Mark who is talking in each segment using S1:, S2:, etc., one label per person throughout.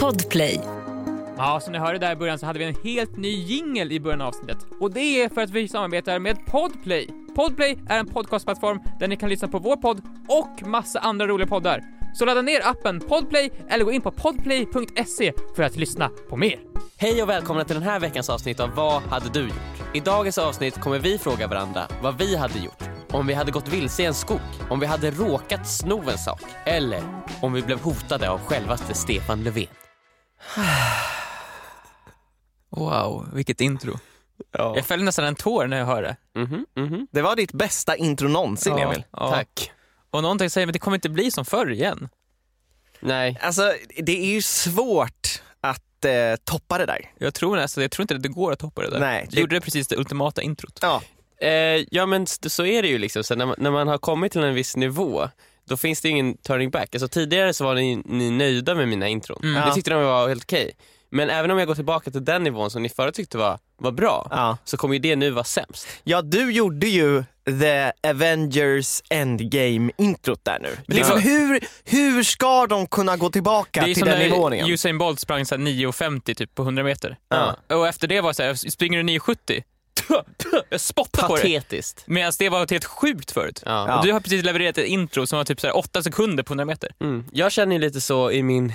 S1: Podplay.
S2: Ja, som ni hörde där i början så hade vi en helt ny jingle i början av avsnittet. Och det är för att vi samarbetar med Podplay. Podplay är en podcastplattform där ni kan lyssna på vår podd och massa andra roliga poddar. Så ladda ner appen Podplay eller gå in på podplay.se för att lyssna på mer.
S3: Hej och välkomna till den här veckans avsnitt av Vad hade du gjort? I dagens avsnitt kommer vi fråga varandra vad vi hade gjort. Om vi hade gått vilse i en skog, om vi hade råkat sno en sak eller om vi blev hotade av självaste Stefan Löfven.
S2: Wow, vilket intro.
S4: Ja.
S2: Jag fäller nästan en tår när jag hör det.
S3: Mhm, mhm.
S4: Det var ditt bästa intro någonsin
S2: Ja,
S4: Emil.
S2: ja.
S3: Tack.
S2: Och någonting säger att det kommer inte bli som förr igen.
S3: Nej,
S4: Alltså det är ju svårt att eh, toppa det där.
S2: Jag tror nästan, jag tror inte att det går att toppa det där.
S4: Nej,
S2: Du
S4: det-
S2: gjorde det precis det ultimata introt.
S4: Ja,
S3: eh, ja men så är det ju liksom. Så när, man, när man har kommit till en viss nivå då finns det ingen turning back. Alltså, tidigare så var ni, ni nöjda med mina intron.
S2: Mm.
S3: Det tyckte de var helt okej. Men även om jag går tillbaka till den nivån som ni förut tyckte var, var bra
S4: ja.
S3: så kommer ju det nu vara sämst.
S4: ja, du gjorde ju the Avengers Endgame-introt där nu.
S2: det
S4: Liksom, hur, hur ska de kunna gå tillbaka
S2: Det är
S4: till
S2: som
S4: den nivån
S2: när
S4: igen?
S2: Usain Bolt sprang så här 9,50 typ på 100 meter.
S4: Ja.
S2: Och efter det var det så här, springer du 9,70? Jag spottar på det.
S3: Patetiskt.
S2: Medan det var helt sjukt förut.
S3: Ja.
S2: Och du har precis levererat ett intro som var typ så här 8 sekunder på 100 meter.
S3: Mm. Jag känner ju lite så i min,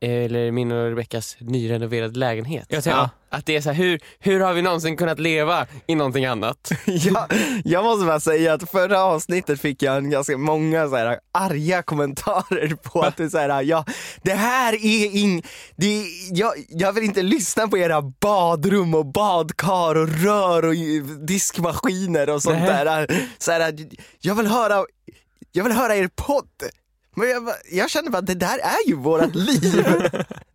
S3: eller min och Rebeckas nyrenoverade lägenhet.
S2: Jag tänker,
S4: Ja.
S3: Att det är så här, hur, hur har vi någonsin kunnat leva i någonting annat?
S4: jag, jag måste bara säga att förra avsnittet fick jag en ganska många så här arga kommentarer på att det är så här, ja, det här är ing, det jag, jag vill inte lyssna på era badrum och badkar och rör och diskmaskiner och sånt
S2: Nej.
S4: där. Så här, jag vill höra, jag vill höra er podd. Men jag, jag känner bara, det där är ju vårat liv.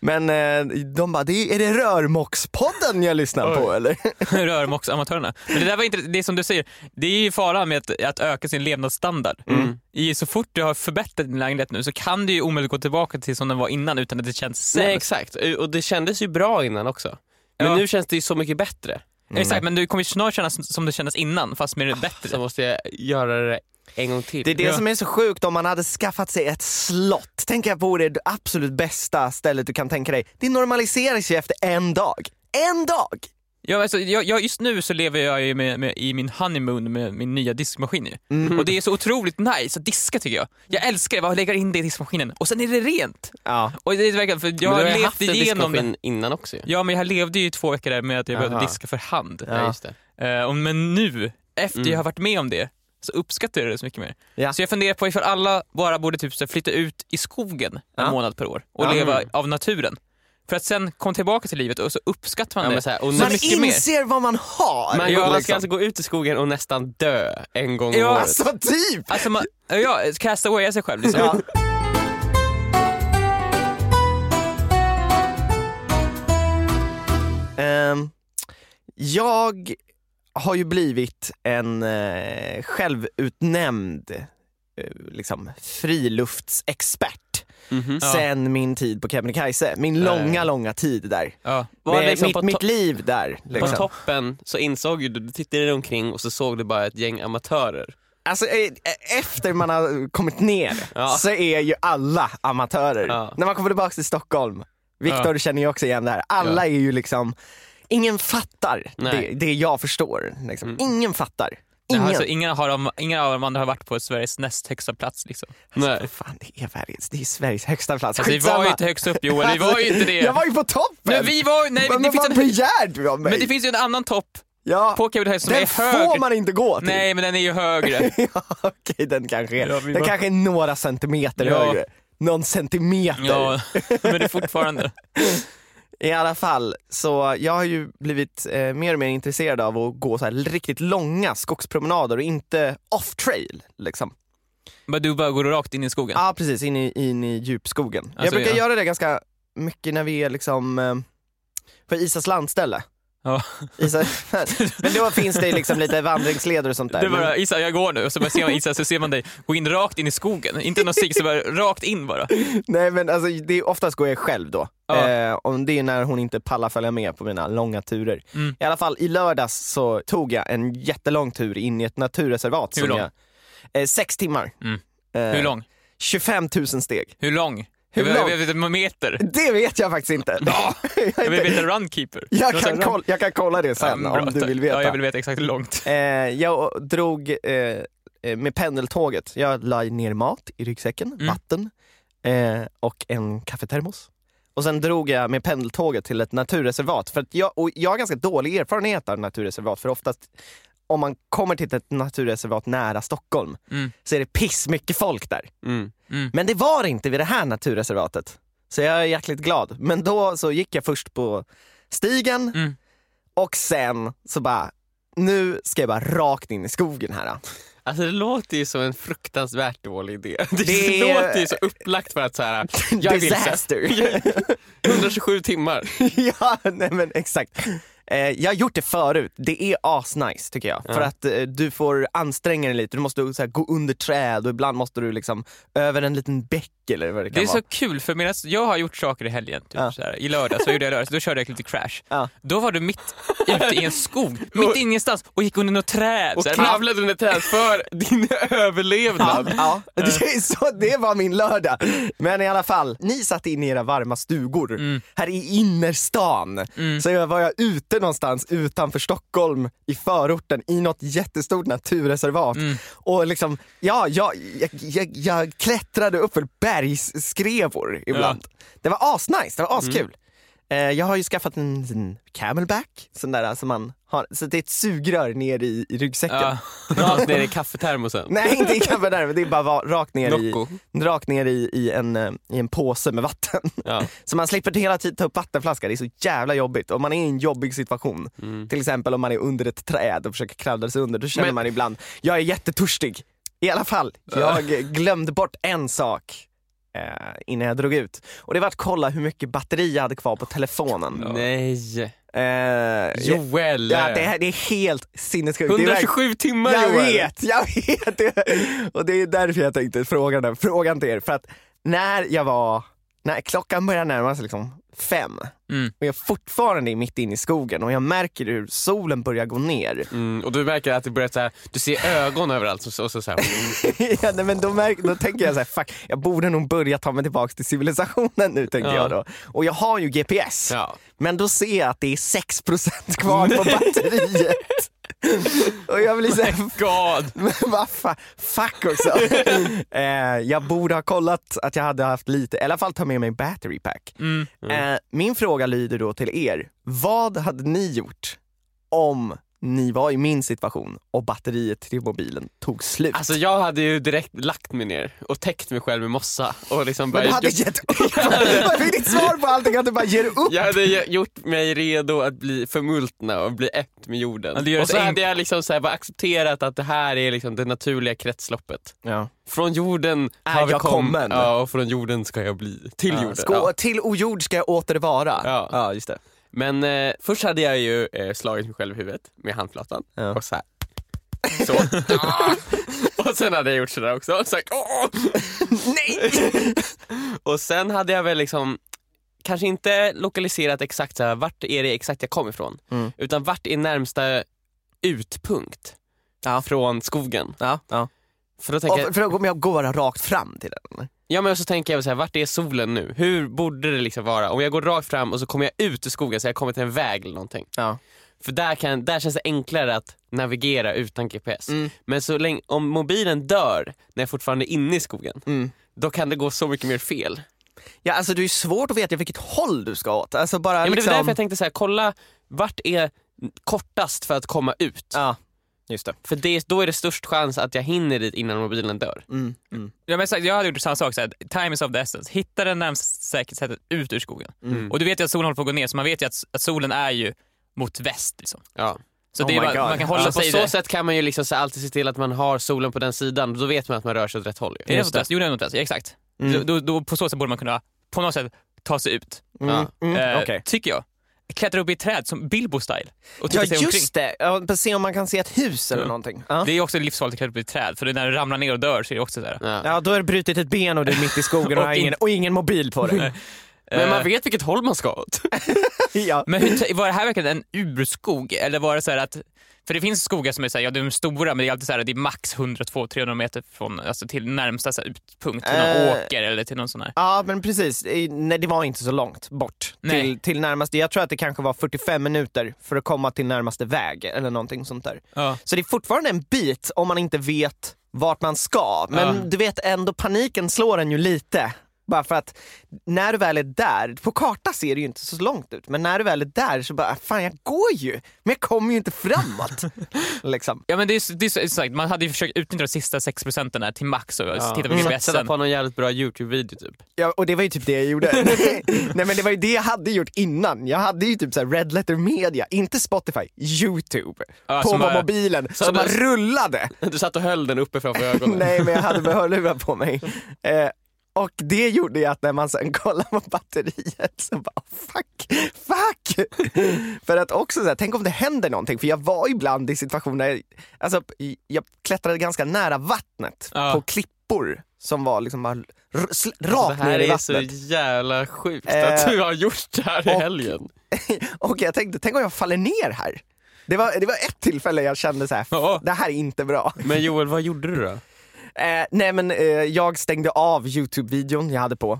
S4: Men eh, de bara, det är, det Rörmokspodden jag lyssnar på eller?
S2: rörmoksamatörerna. Men det där var inte, det är som du säger, det är ju faran med att, att öka sin levnadsstandard.
S3: Mm.
S2: I, så fort du har förbättrat din lägenhet nu så kan du ju omöjligt gå tillbaka till som den var innan utan att det känns sämst.
S3: Nej exakt, och det kändes ju bra innan också. Men
S2: Ja.
S3: nu känns det ju så mycket bättre.
S2: Exakt, men du kommer ju snart kännas som det kändes innan fast med bättre.
S3: Så måste jag göra det en gång till.
S4: Det är det
S2: Ja.
S4: som är så sjukt om man hade skaffat sig ett slott. Tänk jag på det absolut bästa stället du kan tänka dig. Det normaliseras ju efter en dag. En dag!
S2: Ja, alltså, jag, jag, just nu så lever jag ju med, med, i min honeymoon med min nya diskmaskin ju.
S4: Mm.
S2: Och det är så otroligt nice att diska tycker jag. Jag älskar det, bara lägga in det i diskmaskinen och sen är det rent.
S4: Ja.
S2: Och det är verkligen, för jag
S3: Men
S2: har
S3: du har haft en
S2: igenom det.
S3: diskmaskin innan också ju.
S2: Ja men jag levde ju i två veckor där med att jag behövde diska för hand.
S3: Ja, just det.
S2: Och- men nu, efter
S3: Mm.
S2: jag har varit med om det, så uppskattar jag det så mycket mer.
S4: Ja.
S2: Så jag funderar på ifall alla bara borde typ så flytta ut i skogen en
S4: Ja.
S2: månad per år och
S4: Ja.
S2: leva
S3: Mm.
S2: av naturen. För att sen komma tillbaka till livet och så uppskattar man
S3: Ja,
S2: det
S3: men så här, och
S4: Man
S2: mycket mer.
S4: inser vad man har!
S3: Man,
S2: Ja,
S3: man ska
S4: liksom.
S3: alltså gå ut i skogen och nästan dö en gång om året.
S4: Alltså typ!
S2: Alltså man, ja, casta away sig själv liksom.
S4: Ja. Ehm, jag har ju blivit en eh, självutnämnd eh, liksom, friluftsexpert
S3: Mhm.
S2: Ja.
S4: sen min tid på Kebnekaise. Min långa, långa tid där.
S2: Ja.
S3: Var liksom
S4: mitt,
S3: på,
S4: mitt liv där.
S3: på
S4: Liksom.
S3: toppen så insåg du, du tittade omkring och så såg du bara ett gäng amatörer.
S4: Alltså, eh, efter man har kommit ner
S3: Ja.
S4: så är ju alla amatörer.
S3: Ja.
S4: När man kommer tillbaka till Stockholm, Viktor
S2: Ja.
S4: känner ju också igen det här, alla är ju liksom, ingen fattar
S3: Nej.
S4: det, det jag förstår. Liksom.
S3: Mm.
S4: Ingen fattar. Ingen.
S2: Alltså, ingen, har, de- ingen av de andra har varit på Sveriges näst högsta plats liksom.
S3: Nej.
S4: Vad fan, det är, Sveriges, det är Sveriges högsta plats.
S2: Alltså, vi var ju inte högst upp Joel, vi var ju inte det.
S4: Jag var ju på toppen!
S2: Men vi var nej,
S4: men
S2: det
S4: vad
S2: finns en,
S4: begär du av mig?
S2: men det finns ju en annan topp
S4: ja,
S2: på Kebnekaise som
S4: den
S2: är
S4: får
S2: högre.
S4: man inte gå till.
S2: Nej men den är ju högre.
S4: ja, okej, den kanske är,
S2: Ja,
S4: den
S2: var-
S4: kanske är några centimeter
S2: Ja.
S4: högre. Någon centimeter.
S2: ja, men det är fortfarande.
S4: I alla fall, så jag har ju blivit eh, mer och mer intresserad av att gå så här riktigt långa skogspromenader och inte off-trail. Liksom.
S2: Men du bara går rakt in i skogen.
S4: Ja precis, in i, in i djupskogen. jag
S2: Alltså,
S4: brukar
S2: ja.
S4: göra det ganska mycket när vi är liksom eh, på Isas landställe.
S2: Ja.
S4: Isa, men då finns det liksom lite vandringsleder och sånt där.
S2: Du bara, Isa jag går nu, och så bara ser man Isa så ser man dig gå in rakt in i skogen. Inte någon stig, så bara rakt in bara.
S4: Nej men alltså, det är, oftast går jag själv då.
S2: Ja.
S4: Eh, och det är när hon inte pallar följa med på mina långa turer.
S2: Mm.
S4: I alla fall i lördags så tog jag en jättelång tur in i ett naturreservat.
S2: Hur lång?
S4: Jag, eh, sex timmar.
S2: Mm.
S4: Eh,
S2: Hur lång?
S4: 25 000 steg.
S2: Hur lång?
S4: Hur
S2: vet,
S4: långt?
S2: vet en meter.
S4: Det vet jag faktiskt inte.
S2: Ja,
S4: jag,
S2: vill veta runkeeper.
S4: jag, kan
S2: här
S4: kolla, jag kan kolla det sen
S2: Ja,
S4: om du vill veta.
S2: Ja, jag vill veta exakt hur långt.
S4: Eh, jag drog eh, med pendeltåget, jag la ner mat i ryggsäcken,
S2: Mm.
S4: vatten eh, och en kaffetermos. Och sen drog jag med pendeltåget till ett naturreservat. För att jag, och jag har ganska dålig erfarenhet av naturreservat för oftast om man kommer till ett naturreservat nära Stockholm
S2: Mm.
S4: så är det piss mycket folk där.
S3: Mm.
S2: Mm.
S4: Men det var det inte vid det här naturreservatet. Så jag är jäkligt glad. Men då så gick jag först på stigen
S2: Mm.
S4: och sen så bara, nu ska jag bara rakt in i skogen här.
S3: Alltså det låter ju som en fruktansvärt dålig idé. Det,
S4: Det
S3: låter ju så upplagt för att så här, jag.
S4: Disaster.
S3: 127 timmar.
S4: ja, nej men exakt. Eh, jag har gjort det förut, det är asnice tycker jag.
S3: Ja.
S4: För att eh, du får anstränga dig lite, du måste så här, gå under träd och ibland måste du liksom över en liten bäck eller vad det
S2: Det
S4: kan
S2: är
S4: vara.
S2: så kul för medan jag har gjort saker i helgen, typ
S4: Ja.
S2: så här, i lördags, så gjorde jag lördags, då körde jag lite crash.
S4: Ja.
S2: Då var du mitt ute i en skog, mitt ingenstans och gick under något träd.
S3: Och kravlade under träd för din överlevnad.
S4: Ja, det, är så, det var min lördag. Men i alla fall, ni satt in i era varma stugor
S2: Mm.
S4: här i innerstan.
S2: Mm.
S4: Så jag var jag ute någonstans utanför Stockholm i förorten i något jättestort naturreservat.
S2: Mm.
S4: Och liksom, ja, jag, jag, jag, jag klättrade upp för bergsskrevor ibland. Det var asnice, det var askul. Eh, Jag har ju skaffat en, en camelback, sån där som man har, så det är ett sugrör ner i, i ryggsäcken.
S2: Ja.
S3: Rakt ner i kaffetermosen.
S4: Nej inte i kaffet där, men det är bara rakt ner, i, rakt ner i, i, en, eh, i en påse med vatten.
S3: Ja.
S4: Så man slipper hela tiden ta upp vattenflaska, det är så jävla jobbigt. Om man är i en jobbig situation,
S3: Mm.
S4: till exempel om man är under ett träd och försöker kravla sig under, då känner
S3: Men-
S4: man ibland, jag är jättetörstig. I alla fall, jag glömde bort en sak eh, innan jag drog ut. Och det var att kolla hur mycket batteri jag hade kvar på telefonen.
S3: Nej.
S4: Eh,
S3: Joel.
S4: Ja, det, här- det är helt sinnessjukt. Det är verkligen-
S3: 127 timmar
S4: jag
S3: Joel.
S4: vet, jag vet det. Och det är därför jag tänkte fråga den frågan till er. För att när jag var, när klockan börjar närma sig liksom fem
S2: Mm.
S4: och jag fortfarande är mitt inne i skogen och jag märker hur solen börjar gå ner.
S3: Mm, och du märker att det börjar så här, du ser ögon överallt och så, och så, så
S4: ja, nej, men då, märk, då tänker jag så här, fuck, jag borde nog börja ta mig tillbaka till civilisationen nu tänker
S3: Ja.
S4: jag då. Och jag har ju GPS,
S3: ja.
S4: men då ser jag att det är 6% kvar på batteriet. och jag blir så här,
S2: God!
S4: Men vad fuck också. eh, jag borde ha kollat att jag hade haft lite, i alla fall ta med mig battery pack.
S2: Mm.
S4: Eh, min fråga lyder då till er, vad hade ni gjort om ni var i min situation och batteriet till mobilen tog slut?
S3: Alltså jag hade ju direkt lagt mig ner och täckt mig själv med mossa och liksom
S4: Men du hade gett upp! Vad är ditt svar på allting? Att du bara ger upp?
S3: Jag hade gjort mig redo att bli förmultna och bli ett med jorden.
S2: Ja,
S3: och så
S2: det
S3: hade jag liksom så här bara accepterat att det här är liksom det naturliga kretsloppet.
S4: Ja.
S3: Från jorden
S4: Är
S3: har vi
S4: jag
S3: kom-
S4: kommen?
S3: Ja, och från jorden ska jag bli. Till jorden.
S4: Skå,
S3: Ja.
S4: Till ojord ska jag åter vara.
S3: Ja.
S4: ja just det.
S3: Men eh, först hade jag ju eh, slagit mig själv i huvudet med handflatan
S4: Ja.
S3: och så här. Så. och sen hade jag gjort sådär också. Så här, åh!
S4: Nej!
S3: Och sen hade jag väl liksom kanske inte lokaliserat exakt så här, vart är det exakt jag kom ifrån.
S4: Mm.
S3: Utan vart är närmsta utpunkt
S4: Ja.
S3: från skogen.
S4: Ja, ja.
S3: För då tänker jag,
S4: Och för då kommer jag gå bara rakt fram till den.
S3: Ja men så tänker jag så här, vart är solen nu? Hur borde det liksom vara? Om jag går rakt fram och så kommer jag ut ur skogen så jag kommer till en väg eller någonting.
S4: Ja.
S3: För där, kan, där känns det enklare att navigera utan GPS.
S4: Mm.
S3: Men så länge, om mobilen dör när jag fortfarande är inne i skogen,
S4: Mm.
S3: då kan det gå så mycket mer fel.
S4: Ja alltså det är svårt att veta vilket håll du ska åt. Alltså bara
S3: Ja, men det
S4: liksom...
S3: var därför jag tänkte så här, kolla vart är kortast för att komma ut.
S4: Ja, just det.
S3: För det, då är det störst chans att jag hinner dit innan mobilen dör.
S4: Mm. Mm.
S2: Ja, men jag hade gjort samma sak, så här, time is of the essence. Hitta det närmast säkert sättet ut ur skogen.
S3: Mm.
S2: Och du vet ju att solen håller på att gå ner, så man vet ju att, att solen är ju mot väst. Liksom.
S3: Ja.
S2: Så
S4: Oh
S2: det bara, man kan hålla
S3: på
S2: sig
S3: så
S2: där.
S3: sätt kan man ju liksom så alltid se till att man har solen på den sidan, då vet man att man rör sig åt rätt håll. ju.
S2: Är det
S4: Just
S2: mot
S4: det.
S2: väst? Jo, det är mot väst. Ja, exakt.
S4: Mm.
S2: Då, då, då, på så sätt borde man kunna på något sätt ta sig ut.
S4: Mm.
S3: Ja.
S4: Mm.
S2: Eh,
S4: Okej.
S2: Tycker jag. Klättra upp i ett träd som Bilbo-style. Och
S4: Ja
S2: sig omkring.
S4: just det, ja, se om man kan se ett hus eller
S2: Ja.
S4: någonting. Ja.
S2: Det är också livsfarligt att klättra upp i ett träd, för när du ramlar ner och dör så är det också där.
S3: Ja.
S4: ja då har du brutit ett ben och du är mitt i skogen och,
S2: Och
S4: ingen,
S2: in-
S4: och ingen mobil på dig.
S3: Men
S2: Eh,
S3: man vet vilket håll man ska åt.
S4: ja.
S2: Men hur, var det här verkligen en urskog eller var det så här att för det finns skogar som är så här, ja de är stora men det är alltid så här, det är max 100, 200, 300 meter från, alltså till närmsta så här, utpunkt, till någon
S4: Eh.
S2: åker eller till någon sån här.
S4: Ja men precis, nej det var inte så långt bort
S2: Nej.
S4: till, till närmaste, jag tror att det kanske var 45 minuter för att komma till närmaste väg eller någonting sånt där.
S2: Ja.
S4: Så det är fortfarande en bit om man inte vet vart man ska, men
S2: Ja.
S4: du vet ändå paniken slår en ju lite. Bara för att när du väl är där, på karta ser det ju inte så långt ut, men när du väl är där så bara, fan jag går ju, men jag kommer ju inte framåt. liksom.
S2: Ja men det är, det är så, exakt, man hade ju försökt utnyttja de sista 6 procenten där till max och titta på GPSen.
S3: på någon jävligt bra YouTube-video typ.
S4: Ja, och det var ju typ det jag gjorde. Nej men det var ju det jag hade gjort innan. Jag hade ju typ så här Red Letter Media, inte Spotify, YouTube.
S2: Ja,
S4: på
S2: som bara-
S4: mobilen, som bara rullade.
S3: Du satt och höll den uppe framför ögonen.
S4: Nej men jag hade med hörlurar på mig. Eh, och det gjorde ju att när man sen kollade på batteriet så bara fuck, fuck! för att också så här, tänk om det händer någonting, för jag var ibland i situationer, alltså jag klättrade ganska nära vattnet
S2: Ja.
S4: på klippor som var liksom bara
S3: Det
S4: rakt
S3: här
S4: ner i
S3: är så
S4: vattnet.
S3: jävla sjukt
S4: Eh,
S3: att du har gjort det här i
S4: och-
S3: helgen.
S4: Och jag tänkte, tänk om jag faller ner här? Det var, det var ett tillfälle jag kände så här,
S2: Ja.
S4: det här är inte bra.
S3: Men Joel, vad gjorde du då?
S4: Eh, nej men eh, jag stängde av Youtube-videon jag hade på.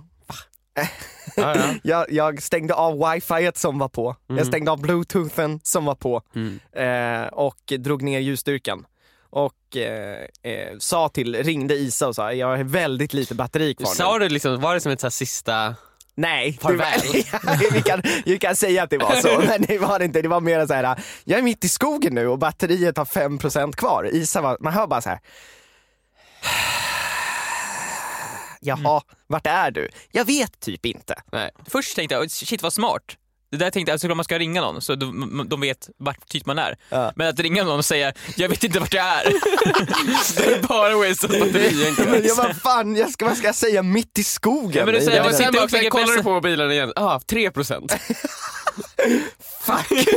S3: Ja, ja.
S4: Jag, jag stängde av wifi som var på, jag stängde av bluetoothen som var på
S3: Mm.
S4: eh, och drog ner ljusstyrkan. Och eh, eh, sa till, ringde Isa och sa jag har väldigt lite batteri kvar.
S3: Sa du liksom, var det som ett så här sista...
S4: Nej, det
S3: Farväl.
S4: var, vi, kan, vi kan säga att det var så, men det var det inte. Det var mer så här, jag är mitt i skogen nu och batteriet har 5% kvar. Isa var, man hör bara så här. Jaha, vart är du? Jag vet typ inte.
S3: Nej.
S2: Först tänkte jag, shit vad smart. Det där tänkte jag, alltså, om man ska ringa någon så de, de vet vart typ man är.
S4: Ja.
S2: Men att ringa någon och säga, jag vet inte vart jag är.
S3: Det är bara wasted batteri egentligen.
S4: Men jag bara, fan, jag ska, vad ska jag säga, mitt i skogen?
S2: Ja, men du säger- sitter
S3: Sen, sen kollar du på mobilen igen, ah, 3 procent.
S4: Fuck!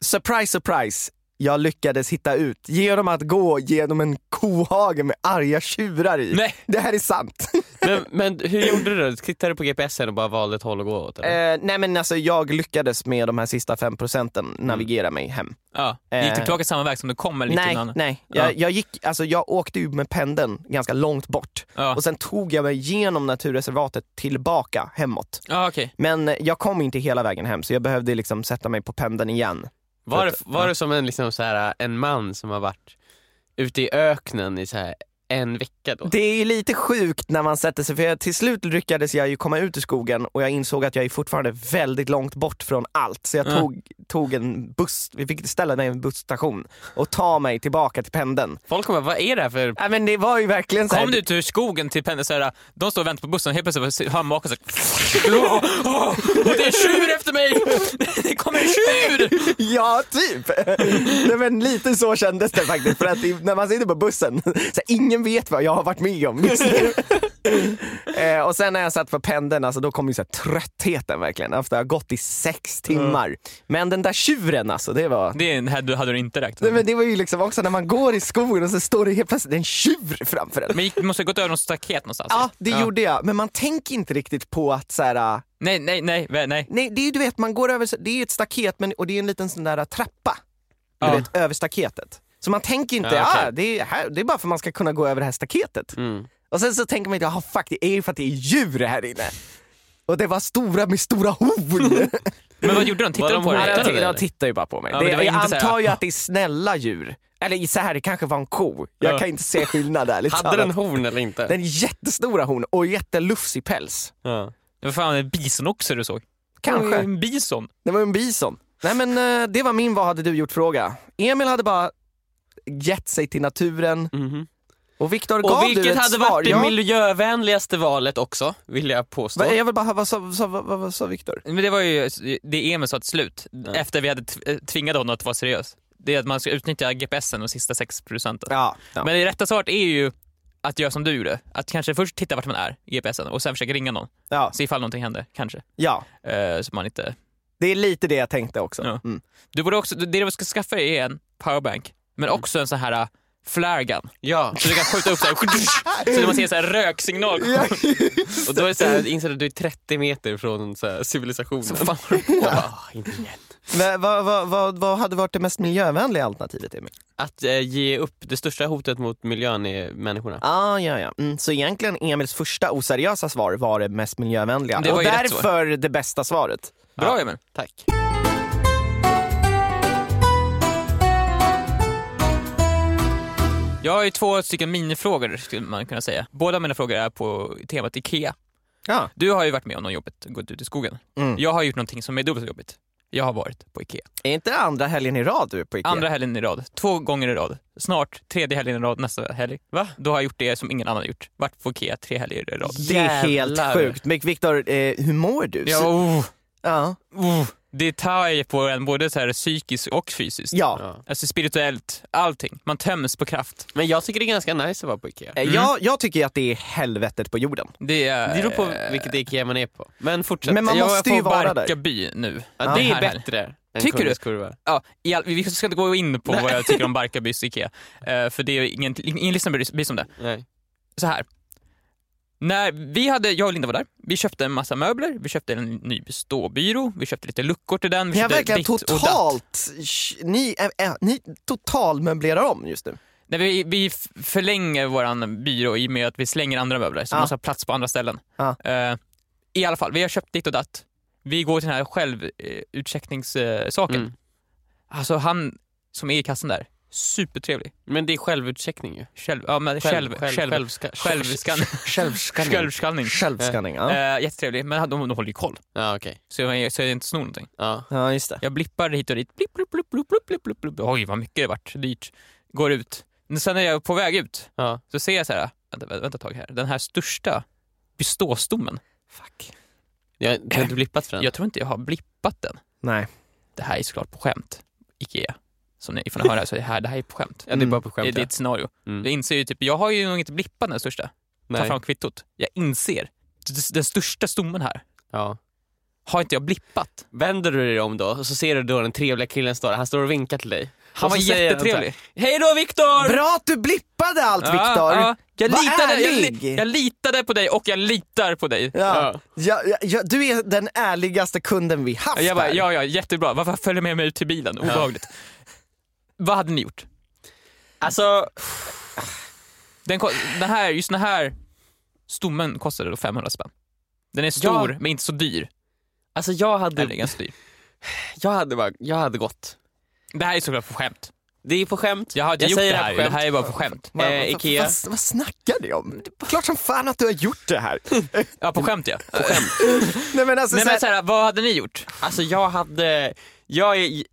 S4: surprise, surprise. Jag lyckades hitta ut genom att gå genom en kohage med arga tjurar i.
S2: Nej.
S4: Det här är sant.
S3: men, men hur gjorde du då? Tittade du på GPSen och bara valde ett håll att gå åt? Eller?
S4: Eh, nej men alltså jag lyckades med de här sista fem procenten navigera mig hem.
S2: Ja. Gick du
S4: Eh.
S2: tillbaka samma väg som du kom eller
S4: Nej,
S2: annan?
S4: nej.
S2: Ja.
S4: Jag, jag, gick, alltså jag åkte ju med pendeln ganska långt bort
S2: Ja,
S4: och sen tog jag mig genom naturreservatet tillbaka hemåt.
S2: ja okej.
S4: Men eh, jag kom inte hela vägen hem så jag behövde liksom sätta mig på pendeln igen.
S3: Var, var det som en, liksom så här, en man som har varit ute i öknen i så här en vecka då?
S4: Det är lite sjukt när man sätter sig, för jag, till slut lyckades jag ju komma ut ur skogen och jag insåg att jag är fortfarande väldigt långt bort från allt. Så jag
S2: Ja.
S4: tog, tog en buss, vi fick ställa mig i en busstation och ta mig tillbaka till pendeln.
S3: Folk kommer vad är det här för...
S4: Nej men det var ju verkligen så här,
S2: Kom du ut ur skogen till pendeln såhär, de står och väntar på bussen, helt plötsligt hör maken såhär, åh, åh, åh, det är en tjur efter mig! Det kommer en tjur!
S4: Ja, typ. Nej, men lite så kändes det faktiskt. För att när man sitter på bussen, så här, ingen vet vad jag har varit med om just nu. eh, och sen när jag satt på pendeln, alltså, då kom ju så tröttheten verkligen. Efter att ha gått i sex timmar. Men den där tjuren alltså, det var...
S2: Det du hade du inte räknat med.
S4: men det var ju liksom också när man går i skogen och så står det helt plötsligt en tjur framför en.
S2: Men du måste ha gått över något staket någonstans.
S4: Ja, det gjorde jag. Men man tänker inte riktigt på att så här, äh,
S2: Nej, nej, nej, nej. nej.
S4: Nej, det är ju du vet, man går över, det är ett staket men, och det är en liten sån där trappa. Du
S2: Ja.
S4: vet, över staketet. Så man tänker inte,
S3: Ja, okej.
S4: ah, det, är här, det är bara för att man ska kunna gå över det här staketet.
S3: Mm.
S4: Och sen så tänker man inte, ah, fuck det är ju för att det är djur här inne. Och det var stora med stora horn.
S2: Men vad gjorde de? Tittade
S3: Var
S2: de på dig?
S4: De,
S3: dig,
S4: de
S3: eller?
S4: tittar ju bara på mig.
S2: Ja,
S4: det,
S2: det
S4: jag antar ju att det är snälla djur. Eller så här, det kanske var en ko. Jag
S2: Ja.
S4: kan inte se skillnad där.
S3: Hade den horn eller inte?
S4: Den jättestora horn och jättelufsig päls.
S3: Ja.
S2: Det var fan en bisonoxe du såg.
S4: Kanske.
S2: En bison.
S4: Det var en bison. Nej men eh, det var min vad hade du gjort-fråga. Emil hade bara gett sig till naturen
S3: Mhm.
S4: och Viktor gav
S3: Och
S4: du
S3: vilket
S4: ett
S3: hade
S4: svar.
S3: varit det
S4: ja.
S3: miljövänligaste valet också, vill jag påstå.
S4: Va, Jag vill bara vad sa, vad vad, vad, sa Viktor?
S2: Men det var ju det Emil sa till slut,
S3: Ja.
S2: efter vi hade eh, tvingat honom att vara seriös. Det är att man ska utnyttja GPSen de sista 6 procenten.
S4: Ja, ja.
S2: Men det rätta svaret är ju att göra som du gjorde. Att kanske först titta vart man är i GPSen och sen försöka ringa någon.
S4: ja,
S2: Se ifall någonting händer, kanske.
S4: ja.
S2: Eh, så man inte...
S4: Det är lite det jag tänkte också.
S2: Ja.
S4: Mm.
S2: Du borde också, det du ska skaffa dig är en powerbank, men också en sån här flare gun.
S3: Ja.
S2: Så du kan skjuta upp så här, så man ser så här röksignal.
S3: Och då är det så här, inser att du är 30 meter från så här, civilisationen.
S2: Så fan.
S3: "Ah, inte igen.
S4: Men vad, vad, vad, vad hade varit det mest miljövänliga alternativet Emil?
S3: Att eh, ge upp, det största hotet mot miljön är människorna.
S4: Ah, ja, ja. Mm, så egentligen Emils första oseriösa svar var det mest miljövänliga.
S2: Det var
S4: och därför det bästa svaret.
S2: Bra Emil.
S3: Tack.
S2: Jag har ju två stycken minifrågor skulle man kunna säga. Båda mina frågor är på temat IKEA.
S4: Ja.
S2: Du har ju varit med om något jobbigt, gått ut i skogen.
S4: Mm.
S2: Jag har gjort någonting som är dubbelt så jobbigt. Jag har varit på IKEA.
S4: Är inte det andra helgen i rad du är på Ikea?
S2: Andra helgen i rad, två gånger i rad. Snart tredje helgen i rad nästa helg.
S3: Va?
S2: Då har jag gjort det som ingen annan har gjort. Varit på IKEA tre helger i rad.
S4: Det är helt
S3: Jävlar.
S4: sjukt. Men Viktor, eh, hur mår du?
S2: Ja, oh,
S4: ja.
S2: oh. Det tar ju på en både så här psykiskt och fysiskt.
S4: ja.
S2: Alltså spirituellt, allting. Man töms på kraft.
S3: Men jag tycker det är ganska nice att vara på Ikea.
S4: Eh, Jag, jag tycker att det är helvetet på jorden.
S2: Det, är,
S3: Det beror på vilket Ikea man är på. Men fortsätt.
S4: Men man
S2: jag
S4: måste
S2: är
S4: ju vara där.
S2: Barkarby nu.
S3: ja, det är bättre
S2: Tycker du? Ja, all, vi ska inte gå in på vad jag tycker om Barkarbys IKEA, eh, för det är ingen, ingen lyssnare bryr sig om det.
S3: Nej.
S2: Så här. När vi hade, jag och Linda var där, vi köpte en massa möbler, vi köpte en ny ståbyrå, vi köpte lite luckor till den, vi
S4: Ni har verkligen totalt, ni, äh, ni total möblerar om just nu.
S2: Nej, vi, vi förlänger våran byrå i och med att vi slänger andra möbler, så vi måste ha plats på andra ställen.
S4: Ja.
S2: Eh, I alla fall, vi har köpt ditt och datt. Vi går till den här självutcheckningssaken.
S3: Mm.
S2: Alltså han som är i kassan där, supertrevlig.
S3: Men det är självutcheckning ju.
S2: Själv, ja, men själv, själv, själv,
S3: självska-
S2: självskanning.
S4: Självskanning.
S2: Självskanning.
S4: Självskanning, ja.
S2: Eh, jättetrevlig, men de, de håller ju koll.
S3: Ja okej.
S2: Så jag, så jag inte snor någonting.
S3: Ja.
S4: Ja, just det.
S2: Jag blippar hit och dit. Blipp, blipp, blipp, blipp, blipp, blipp, blipp, blipp. Oj, vad mycket det vart. Dyrt. Går ut. Men sen när jag är på väg ut
S3: ja.
S2: så ser jag så här, vänta, vänta, vänta ett tag här. Den här största beståstommen.
S4: Fuck.
S3: Jag du har inte blippat för den?
S2: Jag tror inte jag har blippat den.
S4: Nej.
S2: Det här är såklart på skämt. Ikea. Som ni får höra så är det här, det här är på skämt.
S3: Ja, det är bara på
S2: Det
S3: skämt.
S2: är ditt scenario.
S3: Mm.
S2: Jag inser ju typ, jag har ju nog inte blippat den största. Ta
S3: Nej.
S2: fram kvittot. Jag inser, den största stommen här
S3: Ja.
S2: har inte jag blippat.
S3: Vänder du dig om då och så ser du då den trevliga killen står. Han står och vinkar till dig.
S2: Han
S3: Och
S2: var jättetrevlig.
S3: Hej då Viktor!
S4: Bra att du blippade allt
S2: Ja,
S4: Viktor!
S2: ja. Jag,
S4: Var
S2: litade, jag,
S4: ärlig.
S2: li- jag litade på dig och jag litar på dig.
S4: Ja. Ja, ja, ja, du är den ärligaste kunden vi haft
S2: Jag bara,
S4: här.
S2: ja, ja, jättebra. Varför följer med mig ut till bilen? Obehagligt. Vad hade ni gjort?
S3: Alltså,
S2: Den, ko- den här, just den här stommen kostade då 500 spänn. Den är stor,
S3: Ja.
S2: men inte så dyr.
S3: alltså jag hade,
S2: Eller ganska dyr.
S3: jag hade, bara, jag hade gått.
S2: Det här är såklart på skämt.
S3: Det är på skämt.
S2: Jag har inte gjort
S3: säger
S2: det här,
S3: på
S2: det
S3: skämt.
S2: här är bara på skämt.
S3: Eh,
S4: vad-
S3: Ikea.
S4: Vad, vad snackar ni om? Det är Klart som fan att du har gjort det här.
S2: Ja, på skämt ja.
S4: Nej men alltså
S2: Nej
S4: så
S2: men
S4: här,
S2: så här, vad hade ni gjort?
S3: Alltså jag hade, jag, är-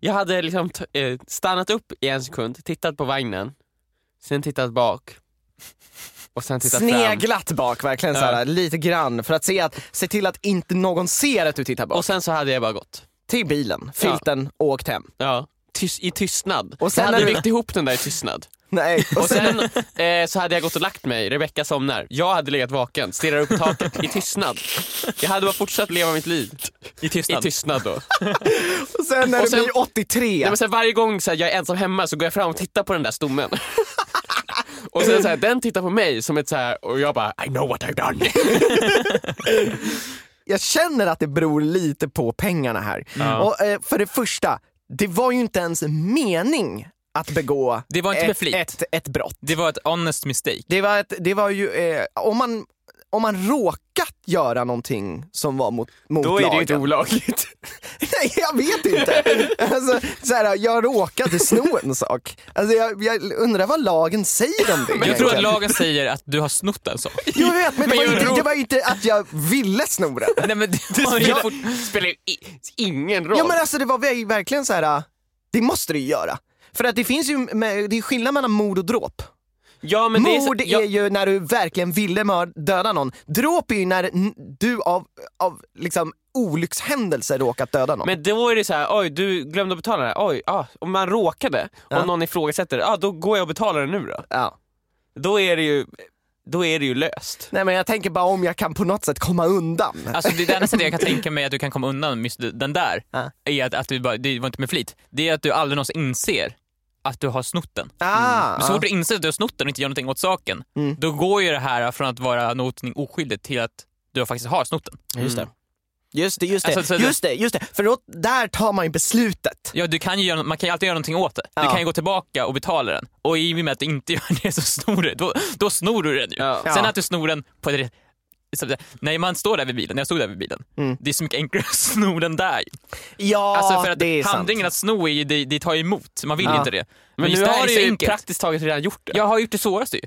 S3: jag hade liksom eh, stannat upp i en sekund, tittat på vagnen, sen tittat bak och sen tittat fram.
S4: sneglat bak verkligen så här, lite grann för att se, att, se till att inte någon ser att du tittar bak.
S3: Och sen så hade jag bara gått.
S4: till bilen, den och åkt hem.
S3: Ja. Tys- I tystnad.
S4: Och sen
S3: jag hade
S4: när du-
S3: byggt ihop den där i tystnad.
S4: Nej, och
S3: sen eh, så hade jag gått och lagt mig, Rebecca somnar. Jag hade legat vaken, stirrar upp i taket i tystnad. Jag hade bara fortsatt leva mitt liv.
S2: I tystnad?
S3: I tystnad då.
S4: Och sen när
S3: Och sen-
S4: blir 83,
S3: Nej, men så här, varje gång så här, jag är ensam hemma så går jag fram och tittar på den där stommen. och sen så här, den tittar på mig som ett så här, och jag bara I know what I've done.
S4: jag känner att det beror lite på pengarna här.
S2: Ja.
S4: Och, eh, för det första, det var ju inte ens mening att begå
S2: Det var inte
S4: ett,
S2: flit.
S4: ett, ett brott.
S2: Det var ett honest mistake.
S4: Det var, ett, det var ju, eh, om, man, om man råkat göra någonting som var mot, mot
S3: Då är det ju inte olagligt.
S4: Nej, jag vet inte. Alltså, så här, jag råkade sno en sak. Alltså, jag, jag undrar vad lagen säger om det.
S2: Jag tror att lagen säger att du har snott en sak.
S4: Jag vet, men det
S2: Men
S4: var,
S2: jag
S4: inte, det var inte att jag ville sno den.
S2: Nej men det
S3: spelar ju i- ingen roll.
S4: Ja men alltså det var ver- verkligen så här. det måste du ju göra. För att det finns ju, det är skillnad mellan mord och dråp.
S3: ja, men det är, så-
S4: mord är,
S3: ja,
S4: ju när du verkligen ville döda någon. Dråp är ju när du av, av liksom olyckshändelse råkat döda någon.
S3: Men då är det så här, oj du glömde att betala det. Oj, ah, om man råkade,
S4: Ja.
S3: om någon ifrågasätter det, ah, då går jag och betalar det nu då.
S4: ja.
S3: Då är det ju, då är det ju löst.
S4: Nej men jag tänker bara om jag kan på något sätt komma undan.
S2: Alltså det enda sättet jag kan tänka mig att du kan komma undan just den där,
S4: Ja.
S2: är att, att du bara, det var inte med flit, det är att du aldrig någonsin inser att du har snott den.
S4: Ah,
S2: Men så fort du inser att du har snott den och inte gör någonting åt saken,
S4: Mm.
S2: då går ju det här från att vara någonting oskyldigt till att du faktiskt har snott den.
S3: Just det.
S4: Just det, just det.
S2: Alltså,
S4: just det, just det. För då, där tar man ju beslutet.
S2: Ja, du kan ju göra, man kan ju alltid göra någonting åt det. Du
S4: Ja.
S2: kan ju gå tillbaka och betala den. Och i och med att du inte gör det så snor du då, då snor du den ju.
S3: Ja.
S2: Sen att du snor den på ett när man står där vid bilen, när jag stod där vid bilen,
S4: Mm.
S2: det är så mycket enklare att sno den där.
S4: Ja,
S2: alltså för att
S4: det är sant.
S2: handlingen att sno är ju, det, det tar emot, man vill
S4: Ja.
S2: inte det. Men,
S3: Men
S2: just
S3: nu
S2: det här
S3: har
S2: är
S3: du ju
S2: enkelt.
S3: praktiskt taget redan gjort det.
S2: Jag har gjort det svåraste ju.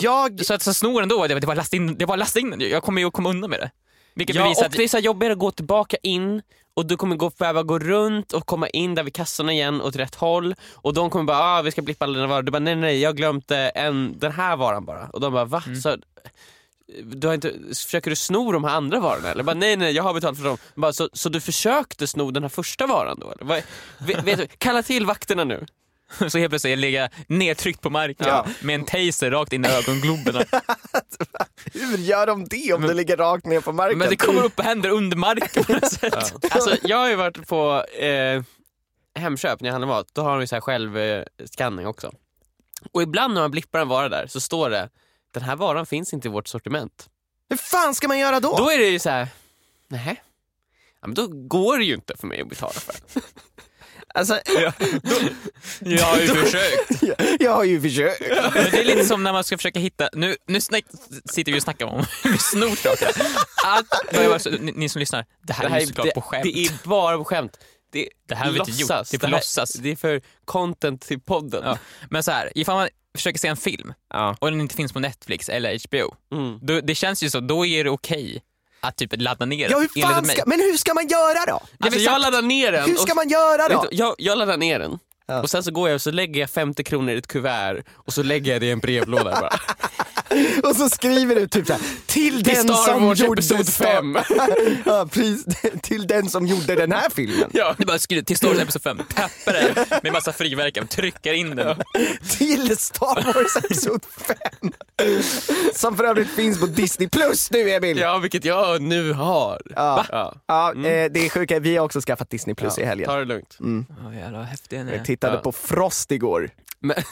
S4: Jag,
S2: Så att så sno den då, det, det var lasta in, det var lasta in den. Jag kommer ju att komma undan med det. Vilket
S3: Ja,
S2: bevisar
S3: och
S2: att
S3: det är så jobbigare att gå tillbaka in och du kommer gå, behöva gå runt och komma in där vid kassorna igen åt rätt håll och de kommer bara ah, vi ska blippa alla dina varor. Du bara nej nej jag glömt eh, en, den här varan bara. Och de bara va?
S2: Mm.
S3: Så, du har inte, försöker du sno de här andra varorna eller? Bara, nej nej jag har betalt för dem. Bara, så, så du försökte sno den här första varan då eller? Vad, vet, vet, du, kalla till vakterna nu.
S2: så helt plötsligt ligger jag nedtryckt på marken
S4: Ja.
S2: med en taser rakt in i ögongloberna.
S4: hur gör de det om du ligger rakt ner på marken?
S2: Men det kommer upp och händer under marken på något sätt.
S3: Alltså jag har ju varit på eh, Hemköp när jag handlar mat, då har de ju så här självskanning också. Och ibland när man blippar en vara där så står det den här varan finns inte i vårt sortiment.
S4: Hur fan ska man göra då?
S3: Då är det ju så här, nej. Ja, men då går det ju inte för mig att betala för det.
S4: Alltså,
S2: Jag har ju försökt.
S4: jag, jag har ju försökt.
S2: Men det är lite som när man ska försöka hitta, nu, nu snack, sitter vi och snackar om hur vi snor saker. Allt, ni, ni som lyssnar, det här, är ju såklart
S3: det,
S2: på skämt.
S3: det är bara på skämt. Det,
S2: Det här har vi inte gjort. Det är på
S3: här-
S2: låtsas.
S3: Det är för content till podden.
S2: Ja. Men så här, ifall man försöker se en film
S3: Ja.
S2: och den inte finns på Netflix eller HBO,
S3: Mm.
S2: då, det känns ju så, då är det okej att typ ladda ner den.
S4: Ja, hur
S2: enligt
S4: fan
S2: mig.
S4: ska, men hur ska man göra då?
S3: Alltså, jag laddar ner den
S4: Hur ska man göra då?
S3: Jag, jag laddar ner den
S4: Ja.
S3: och sen så går jag och så lägger jag 50 kronor i ett kuvert och så lägger jag det i en brevlåda bara.
S4: Och så skriver du typ såhär, till den
S3: Star
S4: som
S3: Wars
S4: gjorde Star-
S3: fem.
S4: ja, pris, till den som gjorde den här filmen.
S3: Ja.
S2: Du bara skriver till Star Wars Episod 5, peppar den med massa frimärken, trycker in den.
S4: Till Star Wars Episod 5. Som för övrigt finns på Disney Plus nu Emil.
S3: ja, vilket jag nu har.
S4: Ja.
S3: Ja.
S4: Ja, eh, det är sjuka, vi har också skaffat Disney Plus i helgen.
S3: Ta det lugnt.
S2: Oh, jävlar häftig
S4: Jag tittade
S3: Ja.
S4: på Frost igår.
S3: Men,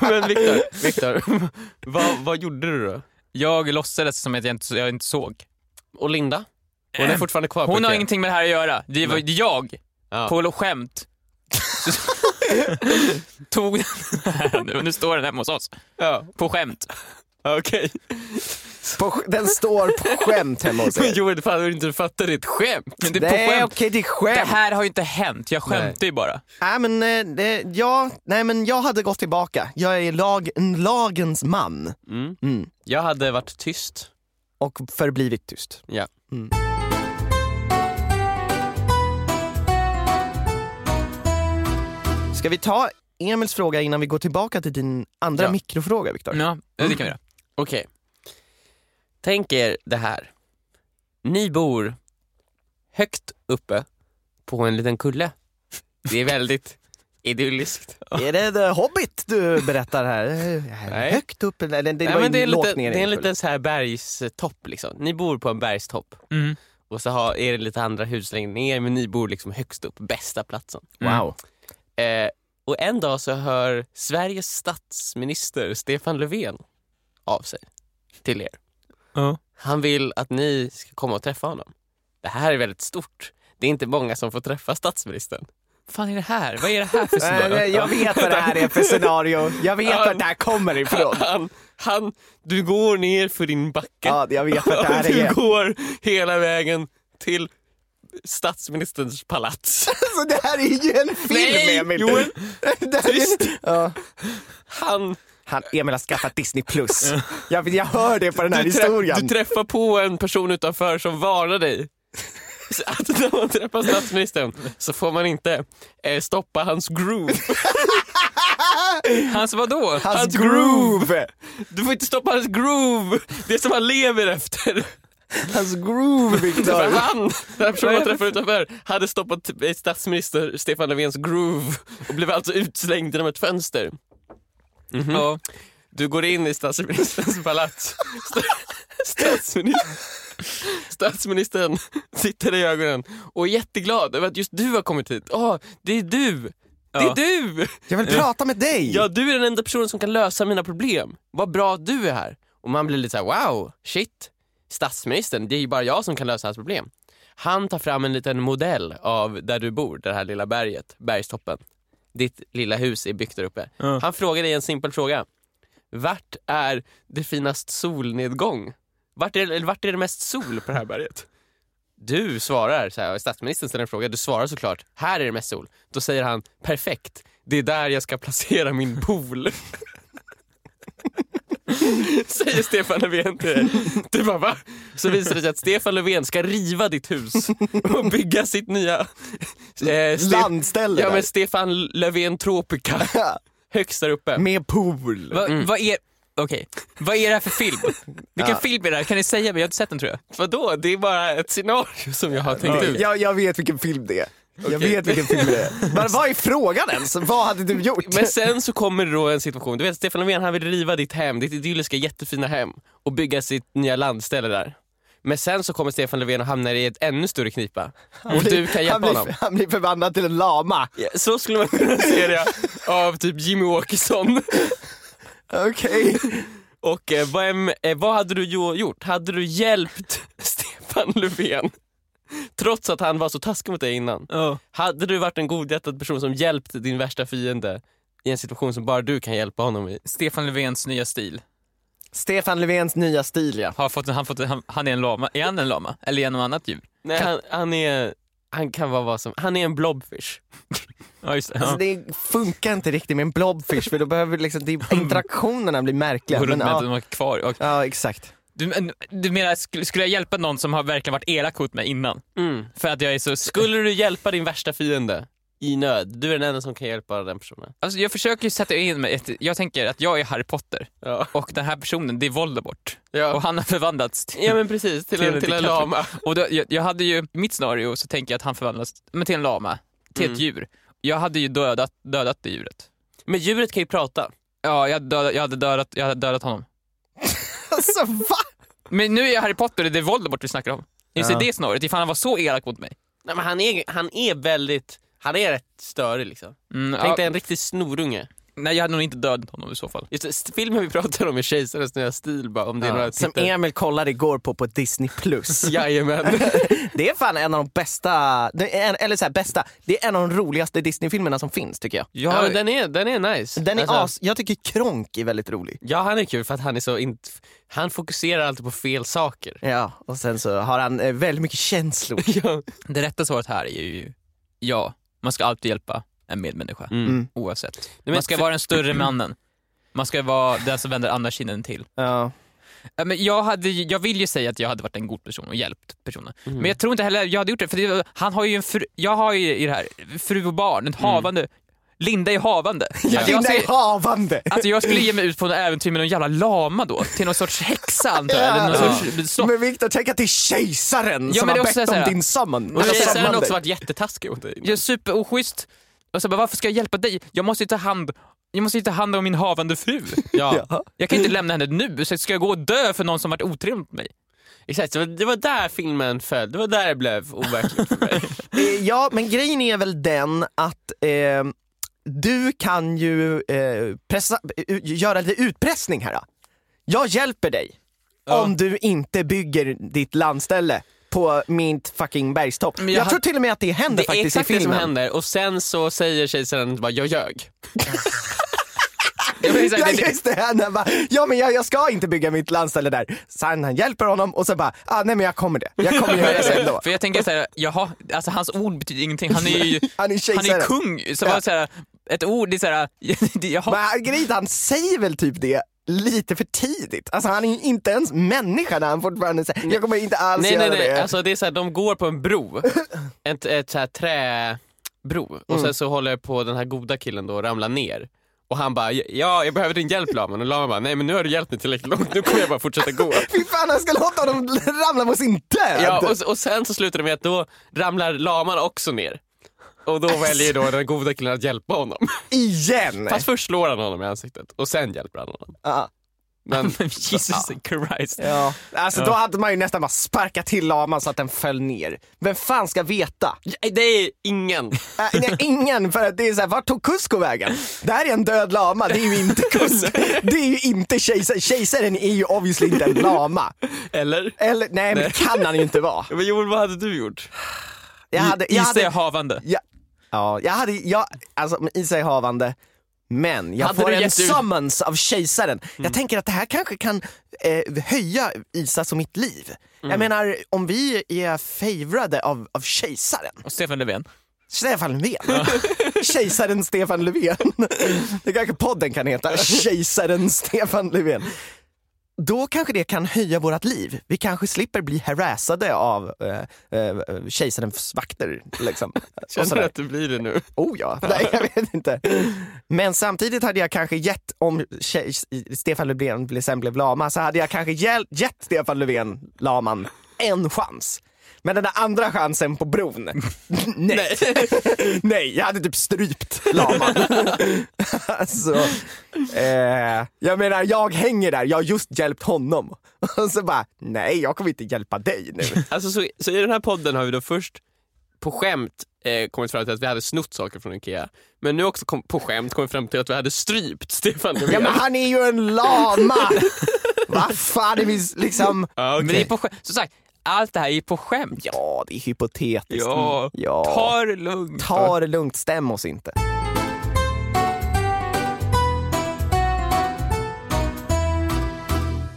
S3: men Viktor, Viktor vad, vad gjorde du då?
S2: Jag låtsades som att jag inte, jag inte såg.
S3: Och Linda? Hon är fortfarande kvar på
S2: Hon har
S3: Ikea.
S2: ingenting med det här att göra. Det var jag,
S3: Ja.
S2: på skämt, tog den här nu står den hemma hos oss.
S3: Ja,
S2: På skämt.
S3: okej.
S4: På, den står på skämt hemma hos er.
S3: Joel, fan du inte fattar det är ett skämt.
S2: Men det är på
S4: Nej
S2: skämt.
S4: okej, det är
S2: Det
S4: skämt.
S2: här har ju inte hänt, jag skämtar ju bara.
S4: Nej men, eh, det, ja, nej men jag hade gått tillbaka. Jag är lag, en lagens man.
S3: Mm.
S4: Mm.
S3: Jag hade varit tyst.
S4: Och förblivit tyst.
S3: Ja.
S4: Mm. Ska vi ta Emils fråga innan vi går tillbaka till din andra
S3: Ja.
S4: mikrofråga Viktor?
S2: Ja, det kan vi göra.
S3: Okej. Tänk er det här. Ni bor högt uppe på en liten kulle. Det är väldigt idylliskt.
S4: Är det The Hobbit du berättar här?
S3: Nej.
S4: Högt upp, eller det
S3: Nej, men det är, lite,
S4: ner
S3: det är en liten så här bergstopp liksom. Ni bor på en bergstopp
S2: Mm.
S3: och så har, är det lite andra hus längre ner men ni bor liksom högst upp, bästa platsen.
S4: Wow.
S3: Eh, och en dag så hör Sveriges statsminister Stefan Löfven av sig till er.
S2: Ja.
S3: Han vill att ni ska komma och träffa honom. Det här är väldigt stort. Det är inte många som får träffa statsministern.
S2: fan är det här? Vad är det här för scenario?
S4: jag vet vad det här är för scenario. Jag vet
S3: Ja.
S4: var det här kommer ifrån.
S3: Han, han, du går ner för din backe.
S4: Ja, jag vet vad det här
S3: du
S4: är.
S3: går hela vägen till statsministerns palats.
S4: Alltså det här är ju en film
S3: Nej,
S4: Emil.
S3: Joel.
S4: Är- Ja.
S3: Han,
S4: Han, Emil har skaffat Disney plus. Jag, jag hör det på den här
S3: du,
S4: historien.
S3: du träffar på en person utanför som varnar dig. Så Att när man träffar statsministern så får man inte eh, stoppa hans groove.
S2: Hans vadå?
S4: Hans
S3: hans
S4: groove!
S3: Du får inte stoppa hans groove, det som han lever efter.
S4: Hans groove
S3: För
S4: Viktor.
S3: han, den personen man träffar utanför, hade stoppat eh, statsminister Stefan Löfvens groove och blev alltså utslängd genom ett fönster. Mhm.
S2: Ja.
S3: Du går in i statsministerns palats. St- Statsministern, statsministern dig i ögonen och är jätteglad över att just du har kommit hit. Åh, det är du! Det är du!
S4: Jag vill prata med dig!
S3: Ja, du är den enda personen som kan lösa mina problem. Vad bra att du är här. Och man blir lite så här: wow, shit. Statsministern, det är ju bara jag som kan lösa hans problem. Han tar fram en liten modell av där du bor, det här lilla berget, bergstoppen. Ditt lilla hus är byggt där uppe.
S2: Ja.
S3: Han frågar dig en simpel fråga. Vart är det finast solnedgång? Vart är, eller vart är det mest sol på det här berget? Du svarar, så här, statsministern ställer en fråga, du svarar såklart, här är det mest sol. Då säger han, perfekt, det är där jag ska placera min pool. Säger Stefan Löfven till dig. Du bara va? Så visar det sig att Stefan Löfven ska riva ditt hus och bygga sitt nya... Eh,
S4: Landställe
S3: Ja men Stefan Löfven Tropica. Högst där uppe.
S4: Med pool.
S2: Va, Vad är, okej, vad är det här för film? Vilken
S4: Ja.
S2: film är det här? Kan ni säga? Jag har inte sett den tror jag.
S3: Vadå? Det är bara ett scenario som jag har tänkt ut.
S4: Jag, jag vet vilken film det är. Jag vet vilken film det är. Men vad är frågan ens? Vad hade du gjort?
S3: Men sen så kommer det då en situation, du vet Stefan Löfven han vill riva ditt hem, ditt idylliska jättefina hem och bygga sitt nya landställe där. Men sen så kommer Stefan Löfven och hamnar i ett ännu större knipa. Och du kan
S4: han,
S3: hjälpa
S4: blir,
S3: honom.
S4: han blir förvandlad till en lama.
S3: Ja, Så skulle man kunna se det av typ Jimmy Åkesson.
S4: Okej.
S3: Och eh, vad, eh, vad hade du jo- gjort? Hade du hjälpt Stefan Löfven? Trots att han var så taskig mot dig innan. Hade du varit en godhjärtad person som hjälpt din värsta fiende i en situation som bara du kan hjälpa honom i?
S2: Stefan Löfvens nya stil.
S4: Stefan Löfvens nya stil ja.
S2: Har fått, han, fått, han, han är en lama. Är han en lama? Eller är han något annat djur?
S3: Nej, han, han är... Han kan vara vad som... Han är en blobfish.
S2: Ja just det.
S4: Alltså,
S2: Ja.
S4: det funkar inte riktigt med en blobfish för då behöver liksom, det, interaktionerna bli märkliga.
S2: Går runt med att
S4: ja,
S2: kvar. Och,
S4: ja exakt.
S2: Du, du menar, skulle, skulle jag hjälpa någon som har verkligen varit elak mot mig innan?
S3: Mm.
S2: För att jag är så...
S3: Skulle du hjälpa din värsta fiende i nöd? Du är den enda som kan hjälpa den personen.
S2: Alltså jag försöker ju sätta in mig, jag tänker att jag är Harry Potter
S3: Ja,
S2: och den här personen det är Voldemort. Och
S3: ja.
S2: han har förvandlats till,
S3: ja men precis, till en, till en lama.
S2: Och då, jag, jag hade ju, mitt scenario så tänker jag att han förvandlas men till en lama, till
S3: Mm.
S2: ett djur. Jag hade ju dödat, dödat det djuret.
S3: Men djuret kan ju prata.
S2: Ja, jag dödat, jag hade dödat, jag hade dödat honom.
S4: Alltså va?
S2: Men nu är jag Harry Potter och det är Voldemort vi snackar om. Just
S4: Ja.
S2: det scenariot, ifall han var så elak mot mig.
S3: Nej, men han, är, han är väldigt... Han är rätt störig liksom.
S2: Mm,
S3: Tänk
S2: ja,
S3: dig en riktig snorunge.
S2: Nej, jag hade nog inte dödat honom i så fall.
S3: Just det, filmen vi pratar om är Kejsarens nya stil bara, om det är några
S4: Som
S3: tittare.
S4: Emil kollade igår på på Disney+. Plus.
S3: Jajamän.
S4: Det är fan en av de bästa, det är en, eller så här, bästa, det är en av de roligaste Disney-filmerna som finns tycker jag.
S3: Ja, men den, är, den är nice.
S4: Den är
S3: Alltså,
S4: as, jag tycker Kronk är väldigt rolig.
S3: Ja han är kul för att han är så inte... Han fokuserar alltid på fel saker.
S4: Ja, och sen så har han eh, väldigt mycket känslor.
S3: ja.
S2: Det rätta svaret här är ju ja, man ska alltid hjälpa en medmänniska.
S3: Mm.
S2: Oavsett.
S3: men
S2: Man ska
S3: för-
S2: vara den större mannen. Man ska vara den som vänder andra kinden till.
S4: Ja.
S2: Ja, Men jag, hade, ju- jag vill ju säga att jag hade varit en god person och hjälpt personen.
S3: Mm.
S2: Men jag tror inte heller jag hade gjort det, för det, han har ju en fru, jag har ju i det här, fru och barn, en havande, Linda är havande. Att jag,
S4: Linda är
S2: skulle,
S4: havande!
S2: alltså jag skulle ge mig ut på en äventyr med någon jävla lama då, till någon sorts häxa antar jag, eller någon
S4: Ja.
S2: sorts slott.
S4: Men Viktor, tänk att det är kejsaren
S2: Ja,
S4: som
S2: men det
S4: har
S2: är också
S4: bett
S2: så
S4: om
S2: här-
S4: din.
S3: Och
S2: är
S3: Kejsaren har också varit jättetaskig mot dig.
S2: Är superoschysst. Och så bara, varför ska jag hjälpa dig? Jag måste ju ta hand, jag måste ju ta hand om min havande fru.
S3: Ja.
S4: Ja.
S2: Jag kan inte lämna henne nu, så ska jag gå och dö för någon som varit otrevlig mot mig?
S3: Exakt, det var, det var där filmen föll. Det var där det blev overkligt för mig.
S4: Eh, Ja, men grejen är väl den att eh, du kan ju eh, pressa, eh, göra lite utpressning här. Då. Jag hjälper dig
S2: Ja.
S4: om du inte bygger ditt landställe på mitt fucking bergstopp. Jag,
S2: jag
S4: tror till och med att det händer
S3: Det är
S4: faktiskt
S3: exakt
S4: i
S3: det som
S4: filmen.
S3: händer och sen så säger kejsaren bara jag ljög.
S2: Exakt,
S4: Ja,
S2: det- det-
S4: just det, han bara, ja men jag, jag ska inte bygga mitt landställe där. Sen han hjälper honom och så bara, ah, nej men jag kommer det. Jag kommer göra det ändå.
S2: För jag tänker såhär, jaha, alltså hans ord betyder ingenting. Han är ju
S4: Han är
S2: han är kung. Så
S4: Ja.
S2: såhär, ett ord, det är såhär, det- jaha.
S4: Men grejen är han säger väl typ det lite för tidigt. Alltså han är inte ens människa när han fortfarande säger, jag kommer inte alls
S3: Nej
S4: göra
S3: nej nej,
S4: det.
S3: alltså det är så här, de går på en bro, ett, ett så här träbro och sen så håller på den här goda killen då ramla ner. Och han bara, ja jag behöver din hjälp Laman och Laman bara, nej men nu har du hjälpt mig tillräckligt långt, nu kommer jag bara fortsätta gå.
S4: Fy fan han ska låta honom ramla på sin död!
S3: Ja, och, och sen så slutar det med att då ramlar Laman också ner. Och då väljer då den goda killen att hjälpa honom.
S4: Igen!
S3: Fast först slår han honom i ansiktet och sen hjälper han honom.
S4: Ja.
S3: Men,
S2: Men Jesus Christ.
S4: Ja. Alltså då hade man ju nästan bara sparkat till laman så att den föll ner. Vem fan ska veta?
S3: det är ingen.
S4: Äh, nej, ingen, för att det är såhär, vart tog Cusco vägen? Det här är en död lama, det är ju inte Cusco. Det är ju inte kejsaren, kejsaren är ju obviously inte en lama.
S3: Eller?
S4: Eller nej, men det kan han ju inte vara.
S3: Men Joel, vad hade du gjort?
S4: Jag hade, jag hade,
S2: havande.
S4: ja, ja, jag hade, jag, alltså i sig havande, men jag
S3: Hade
S4: får en summons av kejsaren. Jag tänker att det här kanske kan eh, höja Isas och mitt liv. Jag menar, om vi är favorade av, av kejsaren,
S2: Och Stefan Löfven.
S4: Stefan Löfven. Kejsaren Stefan Löfven. Det kanske podden kan heta, Kejsaren Stefan Löfven. Då kanske det kan höja vårt liv. Vi kanske slipper bli harassade av eh, eh, kejsarens vakter. Liksom.
S3: Känner du att det blir det nu?
S4: Oh ja, nej jag vet inte. Men samtidigt hade jag kanske gett, om Stefan Löfven blev- sen blev lama, så hade jag kanske gett Stefan Löfven, laman, en chans. Men den där andra chansen på bron, nej. nej, jag hade typ strypt laman. alltså, eh, jag menar jag hänger där, jag har just hjälpt honom. Och så bara, nej jag kommer inte hjälpa dig nu.
S3: Alltså, så, så i den här podden har vi då först på skämt eh, kommit fram till att vi hade snott saker från Ikea. Men nu också kom, på skämt kommit fram till att vi hade strypt Stefan Löfven.
S4: Ja men han är ju en lama! Vad fan, det finns liksom...
S3: Ja, okej.
S2: Men det är på skämt. Som sagt, allt det här är på skämt.
S4: Ja, det är hypotetiskt.
S2: Ja,
S4: ja.
S2: ta det lugnt.
S4: Ta det lugnt, stäm oss inte.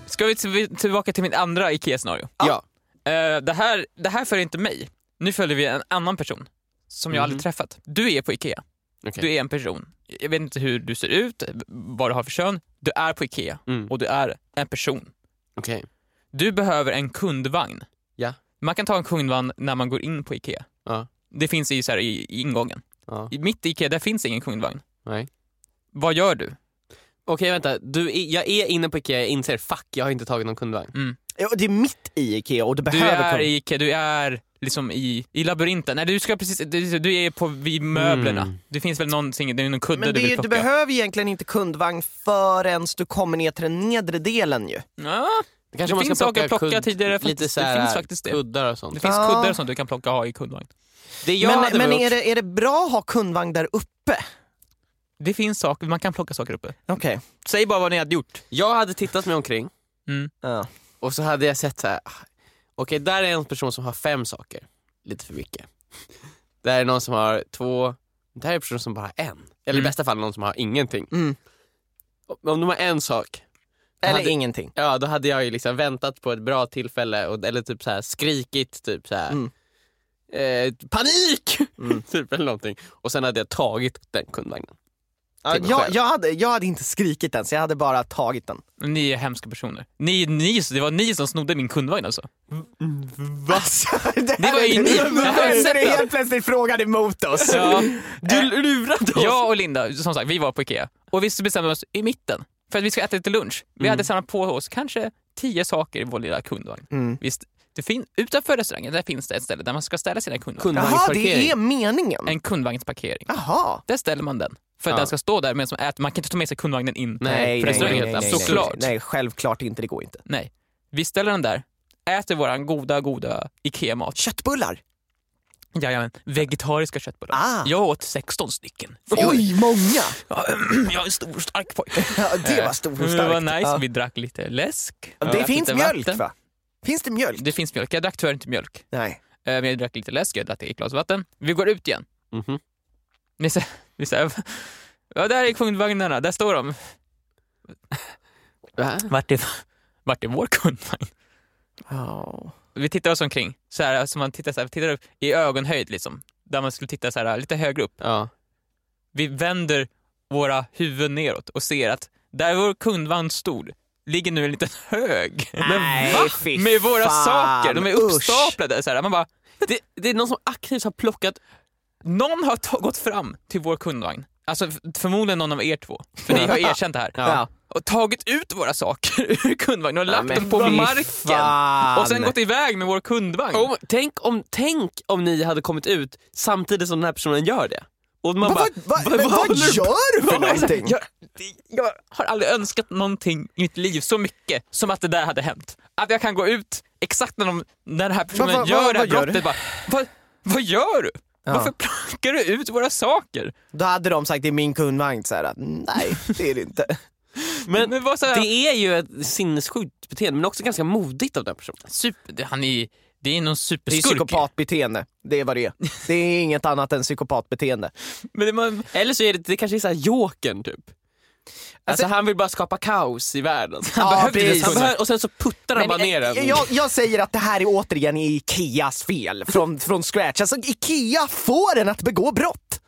S2: Ska vi till- tillbaka till mitt andra IKEA-scenario?
S3: Ja.
S2: Eh, det, här, det här följer inte mig. Nu följer vi en annan person som jag aldrig träffat. Du är på IKEA.
S3: Okej.
S2: Du är en person. Jag vet inte hur du ser ut, vad du har för kön. Du är på IKEA
S3: Mm.
S2: och du är en person.
S3: Okej.
S2: Du behöver en kundvagn.
S3: Ja.
S2: Man kan ta en kundvagn när man går in på IKEA.
S3: Ja.
S2: Det finns i, så här, i, i ingången.
S3: Ja.
S2: I mitt IKEA där finns ingen kundvagn.
S3: Nej.
S2: Vad gör du?
S3: Okej vänta, du är, jag är inne på Ikea, jag inser fuck jag har inte tagit någon kundvagn.
S4: Ja, det är mitt i Ikea och du
S2: Du
S4: behöver
S2: är
S4: kund-
S2: i IKEA, du är liksom i, i labyrinten. Nej, du ska precis, du, du är på vid möblerna.
S3: Mm.
S2: Det finns väl någonting, det är någon kudde
S4: Men
S2: du
S4: det är,
S2: vill
S4: ju-
S2: plocka.
S4: du behöver egentligen inte kundvagn förrän du kommer ner till den nedre delen ju.
S2: Ja,
S3: Det kanske
S2: Det
S3: man
S2: finns
S3: ska
S2: saker att plocka
S3: kudd-
S2: tidigare
S3: Lite
S2: faktiskt.
S3: så
S2: Det finns faktiskt det.
S3: kuddar och sånt.
S2: det finns
S4: Ja.
S2: kuddar som du kan plocka och ha i kundvagn.
S3: Det jag
S4: men men är, det, är det bra att ha kundvagn där uppe?
S2: Det finns saker, man kan plocka saker uppe.
S4: Okej.
S2: Säg bara vad ni hade gjort.
S3: jag hade tittat mig omkring
S2: Mm.
S4: Ja.
S3: och så hade jag sett så här. ah, okej där är en person som har fem saker, lite för mycket. Där är någon som har två, där är en person som bara har en. Eller i
S2: Mm.
S3: bästa fall någon som har ingenting.
S4: Mm.
S3: Om de har en sak,
S4: Eller
S3: hade,
S4: ingenting.
S3: ja, då hade jag ju liksom väntat på ett bra tillfälle, och, eller typ så här skrikit typ så här.
S4: Mm.
S3: Eh, panik!
S4: Mm.
S3: typ eller någonting. Och sen hade jag tagit den kundvagnen.
S4: Ja, jag, jag, hade, jag hade inte skrikit ens, jag hade bara tagit den.
S2: Ni är hemska personer. Ni, ni, det var ni som snodde min kundvagn alltså.
S4: Alltså, det,
S2: Det var ju ni. Sett
S4: du helt plötsligt frågan emot oss.
S2: Ja.
S3: Du lurade oss!
S2: Jag och Linda, som sagt, vi var på IKEA. Och vi bestämde oss i mitten för att vi ska äta lite lunch. Vi hade samlat på oss kanske tio saker i vår lilla kundvagn.
S4: Mm.
S2: Visst, det fin- utanför restaurangen där finns det ett ställe där man ska ställa sina kundvagn.
S4: Jaha, det är meningen?
S2: En kundvagnsparkering.
S4: Jaha.
S2: Där ställer man den. För att
S3: Ja.
S2: den ska stå där medan man äter. Man kan inte ta med sig kundvagnen in
S3: Nej,
S2: på restaurangen.
S3: nej, nej, nej,
S2: Såklart.
S4: Nej, självklart inte, det går inte.
S2: Nej. Vi ställer den där, äter våran goda, goda IKEA-mat.
S4: Köttbullar?
S2: Jajamän, vegetariska köttbullar.
S4: Ah.
S2: Jag åt 16 stycken.
S4: Oj, många!
S2: Ja, Jag är en stor stark pojke.
S4: Ja, det var stort och
S2: Det
S4: starkt.
S2: var nice,
S4: Ja.
S2: vi drack lite läsk.
S4: Det finns mjölk
S2: vatten.
S4: va? Finns det mjölk?
S2: Det finns mjölk, jag drack tyvärr inte mjölk.
S4: Nej.
S2: Eh, Men jag drack lite läsk, jag drack ett glas vatten. Vi går ut igen. Vi säger, vi säger, ja där är kundvagnarna, där står de.
S3: Va?
S2: Vart är, vart är vår kundvagn?
S4: Ja.
S2: Vi tittar oss omkring, så här, alltså man tittar, så här, tittar upp i ögonhöjd liksom. Där man skulle titta så här, lite högre upp.
S3: Ja.
S2: Vi vänder våra huvuden neråt och ser att där vår kundvagn stod ligger nu en liten hög.
S4: Nej,
S2: Va? Med våra
S4: fan.
S2: saker, de är
S4: Usch.
S2: uppstaplade. Så här. Man bara,
S3: Det, det är någon som aktivt har plockat
S2: någon har gått fram till vår kundvagn. Alltså förmodligen någon av er två, för ni har erkänt det här.
S4: Ja.
S2: Och tagit ut våra saker ur kundvagnen och lagt
S4: men
S2: dem på marken.
S4: fan.
S2: Och sen gått iväg med vår kundvagn.
S3: Oh, tänk, om, tänk om ni hade kommit ut samtidigt som den här personen gör det. Och man
S4: Vad,
S3: bara,
S4: vad, vad, vad, gör du för någonting?
S2: Jag, jag har aldrig önskat någonting i mitt liv så mycket som att det där hade hänt. Att jag kan gå ut exakt när, de, när den här personen
S4: Va- va-
S2: gör
S4: va-
S2: det här
S4: vad gör
S2: brottet
S4: du?
S2: bara, vad, vad gör du?
S4: Ja.
S2: Varför plockar du ut våra saker?
S4: Då hade de sagt det är min kundvagn, så här, att, nej det är det inte.
S3: Men
S2: Men här-
S3: det är ju ett sinnessjukt beteende men också ganska modigt av den personen.
S2: Super, det- han är, det är någon
S4: Det är
S2: superskurk.
S4: psykopatbeteende, det är vad det är. Det är inget annat än psykopatbeteende.
S2: Men det, man,
S3: Eller så är det, det kanske är så här jokern typ. Alltså, han vill bara skapa kaos i världen.
S2: han
S4: Ja,
S2: behövde
S3: Han
S2: så
S3: behöver, och sen så puttar han
S4: Men,
S3: bara ner
S4: eh,
S3: den.
S4: jag, jag säger att det här är återigen Ikeas fel från, från scratch. Alltså Ikea får en att begå brott.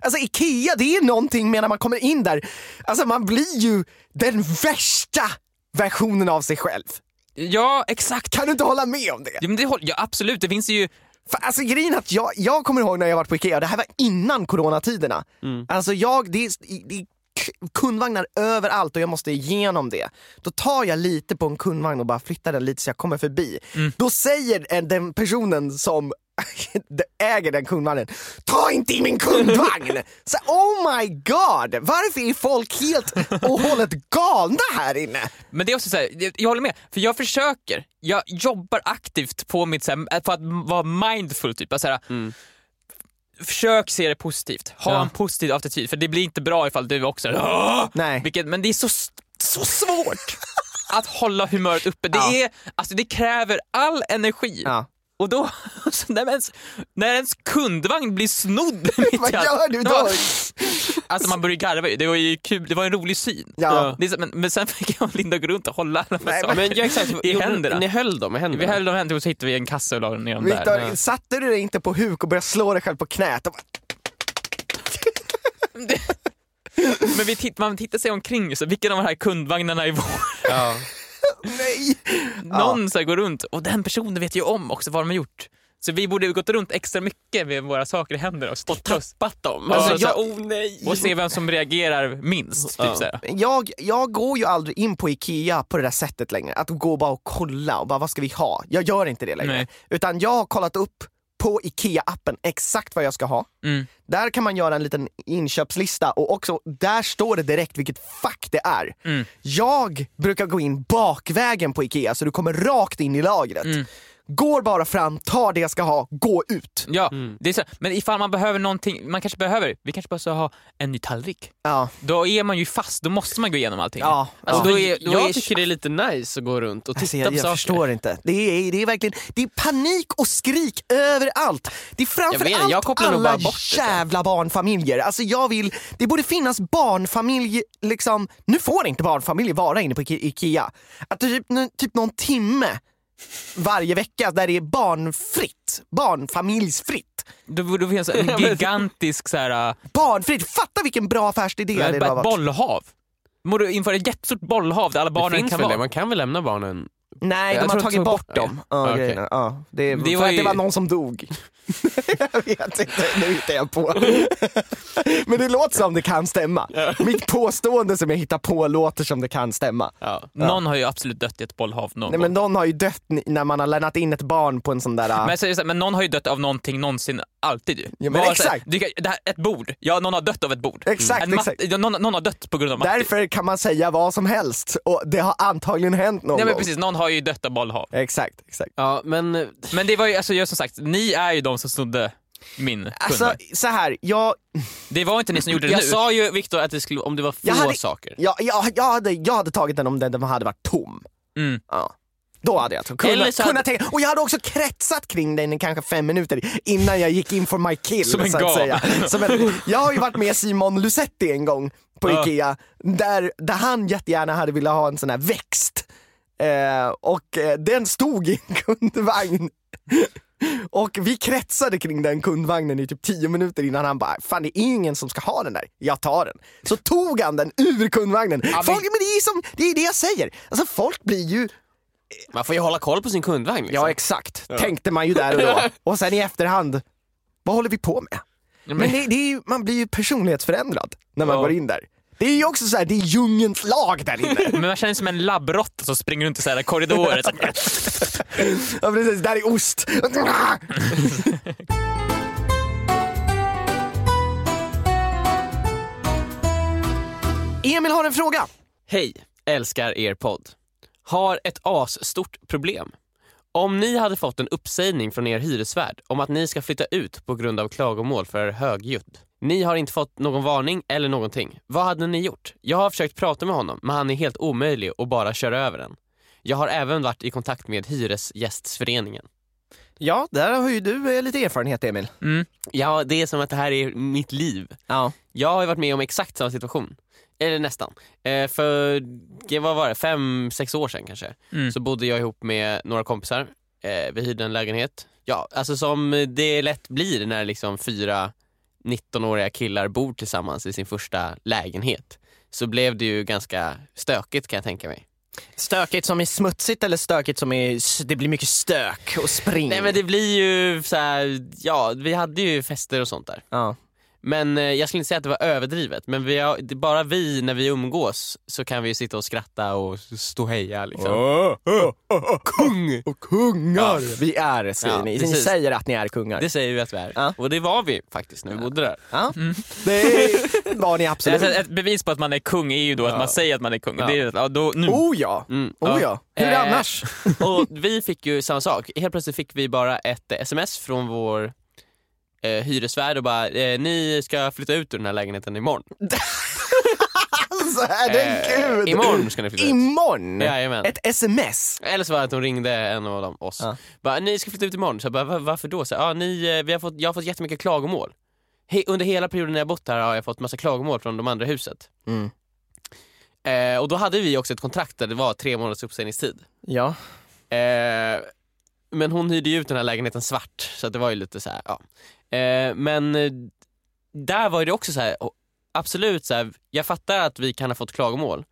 S4: Alltså Ikea, det är någonting med när man kommer in där, alltså man blir ju den värsta versionen av sig själv.
S2: Ja, exakt.
S4: Kan du inte hålla med om det?
S2: Ja, men det, håll- ja, absolut, det finns ju...
S4: För, alltså grejen att jag, jag kommer ihåg när jag varit på Ikea, det här var innan coronatiderna. Alltså jag, det det kundvagnar överallt och jag måste igenom det. Då tar jag lite på en kundvagn och bara flyttar den lite så jag kommer förbi. Då säger en- den personen som äger den kundvagnen, ta inte i min kundvagn! Så, oh my god, varför är folk helt och hållet galna här inne?
S2: Men det är också så här, jag, håller med, för jag försöker, jag jobbar aktivt på mitt, så här, på att vara mindful typ. Alltså, så här, Försök se det positivt, ha
S3: Ja.
S2: en positiv attityd för det blir inte bra ifall du också "Åh!"
S4: Nej.
S2: Vilket, Men det är så, så svårt att hålla humöret uppe. Det,
S4: Ja.
S2: är, alltså, det kräver all energi.
S4: Ja.
S2: Och då, så när, ens, när ens kundvagn blir snodd mitt
S4: Vad
S2: i allt-
S4: gör du då?
S2: Alltså man börjar garva ju. det var ju kul, det var en rolig syn.
S4: Ja.
S2: Det är så, men, men sen fick jag och Linda gå runt och hålla alla
S4: Nej,
S3: Men ja, exakt,
S2: i händerna.
S3: Ni höll dem i händerna?
S2: Vi höll dem i händerna och så hittade vi en kasse och la ner dem där.
S4: Viktor, satte du dig inte på huk och började slå dig själv på knät? Och bara,
S2: Men vi titt, man tittar sig omkring, så vilken av de här kundvagnarna är vår?
S3: Ja.
S4: nej!
S2: Någon så här går runt och den personen vet ju om också vad de har gjort. Så vi borde gått runt extra mycket med våra saker i händerna och oss
S3: Tappat dem?
S2: Alltså,
S3: Alltså,
S4: jag-
S3: så oh nej!
S2: och se vem som reagerar minst. Typ
S3: Ja.
S2: så.
S4: Jag, jag går ju aldrig in på Ikea på det där sättet längre, att gå bara och kolla och bara vad ska vi ha? Jag gör inte det längre.
S2: Nej.
S4: Utan jag har kollat upp på Ikea-appen exakt vad jag ska ha.
S2: Mm.
S4: Där kan man göra en liten inköpslista och också där står det direkt vilket fack det är.
S2: Mm.
S4: Jag brukar gå in bakvägen på Ikea så du kommer rakt in i lagret.
S2: Mm.
S4: Går bara fram, tar det jag ska ha, gå ut.
S2: Ja, det är så. men ifall man behöver någonting, man kanske behöver, vi kanske bara ska ha en ny tallrik.
S4: Ja,
S2: Då är man ju fast, då måste man gå igenom allting.
S4: ja.
S2: Alltså,
S4: ja.
S2: då är, då
S3: jag
S2: är,
S3: tycker det är lite nice att gå runt och titta
S4: Alltså, jag,
S3: på
S4: jag
S3: saker.
S4: förstår inte. Det är, det är verkligen det är panik och skrik överallt. Det är
S3: Jag vet
S4: framförallt
S3: jag kopplar nog
S4: alla
S3: bara bort det.
S4: jävla barnfamiljer. Alltså jag vill, det borde finnas barnfamilj, liksom, nu får inte barnfamiljer vara inne på Ike- Ikea. Att det typ, typ någon timme varje vecka där det är barnfritt, barnfamiljsfritt.
S2: då borde det finnas en gigantisk så här,
S4: Barnfritt, fatta vilken bra affärsidé det
S2: ett,
S4: hade
S2: ett
S4: varit.
S2: bollhav. Borde införa ett jättestort bollhav där alla
S3: Det
S2: barnen kan vara.
S3: det, man kan väl lämna barnen?
S4: Nej,
S2: Jag
S4: de har tagit bort
S2: bort
S4: dem. Ja,
S3: Ja.
S4: Ja, det,
S2: Det
S4: för
S2: var
S4: att det var någon som dog. jag vet inte, nu hittar jag på. Men det låter som det kan stämma. Mitt påstående som jag hittar på låter som det kan stämma.
S3: Ja.
S2: Någon har ju absolut dött i ett bollhav någon
S4: Nej, men någon har ju dött när man har lämnat in ett barn på en sån där...
S2: Men, så här, men någon har ju dött av någonting någonsin, alltid ju.
S4: men
S2: Bara så här,
S4: exakt.
S2: du kan- det här, ett bord, ja någon har dött av ett bord.
S4: Exakt,
S2: mat-
S4: exakt.
S2: ja, Någon, någon har dött på grund av Matti.
S4: Därför kan man säga vad som helst och det har antagligen hänt någon
S2: Nej men precis, någon har ju dött av bollhav.
S4: Exakt, exakt.
S3: ja, men
S2: Men det var ju, alltså jag som sagt, ni är ju de som snodde min
S4: Alltså
S2: kundvagn.
S4: så här, jag,
S2: Det var inte ni som gjorde det
S3: jag
S2: nu.
S3: sa ju Viktor att det skulle, om det var få
S4: Jag hade-
S3: saker.
S4: jag, jag, jag, hade, jag hade tagit den om den, den hade varit tom.
S2: Mm.
S4: Ja. Då hade jag kunnat,
S3: Eller så hade-
S4: kunnat tänka, och jag hade också kretsat kring den i kanske fem minuter innan jag gick in for my kill
S2: Som en
S4: så att
S2: gal.
S4: säga. Som en, jag har ju varit med Simon Lusetti en gång på
S2: Ja.
S4: Ikea, där, där han jättegärna hade velat ha en sån här växt. Eh, och eh, den stod i en kundvagn. Och vi kretsade kring den kundvagnen i typ 10 minuter innan han bara, fan det är ingen som ska ha den där, jag tar den. Så tog han den ur kundvagnen.
S2: men-
S4: Folk, men det är, som, det är det jag säger, alltså folk blir ju
S3: Man får ju hålla koll på sin kundvagn. Liksom.
S4: Ja exakt, tänkte man ju där och då. Och sen i efterhand, vad håller vi på med? Men det, det är ju, man blir ju personlighetsförändrad när man
S2: Ja.
S4: går in där. Det är ju också så det är djungelns lag där inne.
S2: Men man känner sig som en labbrotta som springer runt i så korridorer.
S4: ja precis, där är ost. Emil har en fråga.
S3: Hej, älskar er podd. Har ett asstort problem. Om ni hade fått en uppsägning från er hyresvärd om att ni ska flytta ut på grund av klagomål för högljudd. Ni har inte fått någon varning eller någonting. Vad hade ni gjort? Jag har försökt prata med honom men han är helt omöjlig och bara kör över den. Jag har även varit i kontakt med Hyresgästföreningen.
S4: Ja, där har ju du eh, lite erfarenhet Emil.
S2: Mm.
S3: Ja, det är som att det här är mitt liv.
S4: Ja.
S3: Jag har ju varit med om exakt samma situation. Eller nästan. Eh, för, det- vad var det, fem, sex år sedan kanske.
S2: Mm.
S3: Så bodde jag ihop med några kompisar. Eh, vi hyrde en lägenhet. Ja, alltså som det lätt blir när liksom fyra 19-åriga killar bor tillsammans i sin första lägenhet. Så blev det ju ganska stökigt kan jag tänka mig.
S4: Stökigt som är smutsigt eller stökigt som är, det blir mycket stök och spring?
S3: Nej men det blir ju så här, ja vi hade ju fester och sånt där.
S4: Ja.
S3: Men eh, jag skulle inte säga att det var överdrivet, men vi har, bara vi när vi umgås så kan vi ju sitta och skratta och stå och heja liksom. Kung!
S4: Och kungar! Vi är, säger
S3: Ja,
S4: ni. Ni
S3: precis.
S4: säger att ni är kungar.
S3: Det säger vi att vi är.
S4: Ja.
S3: Och det var vi faktiskt när vi bodde där.
S4: Ja. Det var ni absolut.
S2: Alltså, ett bevis på att man är kung är ju då att man säger att man är kung.
S3: Ja.
S2: Det är, ja, då, nu.
S4: Oh ja!
S3: Mm.
S4: Oh ja. Hur
S3: Eh,
S4: annars?
S3: Och vi fick ju samma sak. Helt plötsligt fick vi bara ett sms från vår eh, hyresvärd och bara, eh, ni ska flytta ut ur den här lägenheten imorgon.
S4: Alltså herregud!
S3: Eh, imorgon ska ni flytta ut.
S4: Imorgon?
S3: Jajamän.
S4: Ett sms?
S3: Eller så var det att hon ringde en av dem, oss.
S4: Ja.
S3: Bara, ni ska flytta ut imorgon. Så jag bara, "Va- varför då? Så, ja, ni, eh, vi har fått, jag har fått jättemycket klagomål. He, under hela perioden när jag bott här har jag fått massa klagomål från de andra i huset.
S4: Mm.
S3: Eh, och då hade vi också ett kontrakt där det var tre månaders uppsägningstid.
S4: Ja.
S3: Eh, men hon hyrde ju ut den här lägenheten svart, så det var ju lite så här, ja. Eh, men eh, där var det också så här, absolut så här, jag fattar att vi kan ha fått klagomål.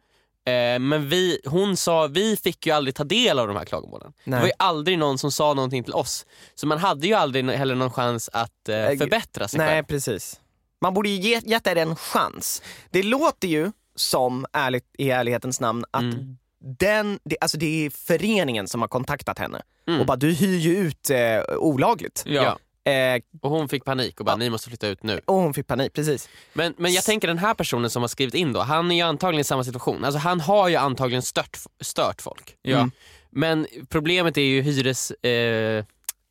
S3: Eh, men vi, hon sa, vi fick ju aldrig ta del av de här klagomålen. Det var ju
S4: Nej.
S3: aldrig någon som sa någonting till oss. Så man hade ju aldrig heller någon chans att Eh, förbättra sig
S4: Nej,
S3: själv.
S4: precis. Man borde ju ge, gett er en chans. Det låter ju som, ärligt, i ärlighetens namn, att
S3: Mm.
S4: Den, det, alltså det är föreningen som har kontaktat henne
S3: Mm.
S4: och bara du hyr ju ut eh, olagligt.
S2: Ja.
S3: Ja.
S4: Eh,
S3: Och hon fick panik och bara, ni måste flytta ut nu.
S4: och hon fick panik, precis.
S3: Men, men jag tänker den här personen som har skrivit in då, han är ju antagligen i samma situation. Alltså han har ju antagligen stört, stört folk.
S2: Ja.
S4: Mm.
S3: Men problemet är ju hyresvärden eh,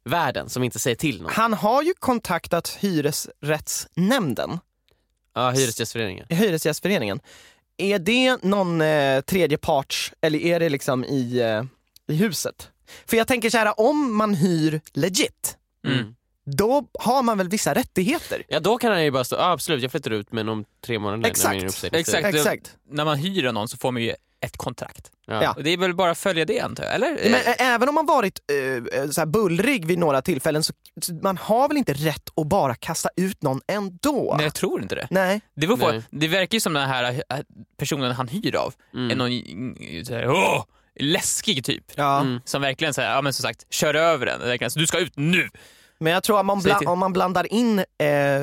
S3: värden som inte säger till någon.
S4: Han har ju kontaktat hyresrättsnämnden,
S3: Ja, Hyresgästföreningen.
S4: Hyresgästföreningen. Är det någon eh, tredje parts, eller är det liksom i, eh, i huset? För jag tänker så här, om man hyr legit,
S3: Mm
S4: då har man väl vissa rättigheter?
S3: Ja då kan han ju bara stå, absolut jag flyttar ut men om tre månader när
S4: Exakt.
S3: min uppsägningstid.
S2: Exakt.
S4: Exakt.
S2: När man hyr någon så får man ju ett kontrakt.
S3: Ja.
S2: Och det är väl bara att följa det antar jag, eller?
S4: Men även om man varit eh, eh, så här bullrig vid några tillfällen så, så man har väl inte rätt att bara kasta ut någon ändå?
S2: Nej jag tror inte det.
S4: Nej.
S2: Det, var
S3: Nej.
S2: på, det verkar ju som den här äh, personen han hyr av
S3: Mm.
S2: är någon mm, så här, åh, läskig typ.
S4: Ja.
S3: Mm.
S2: Som verkligen säger, ja men som sagt, kör över den. Så du ska ut nu!
S4: Men jag tror att man
S2: Säg
S4: bla-
S2: till.
S4: om man blandar in, eh,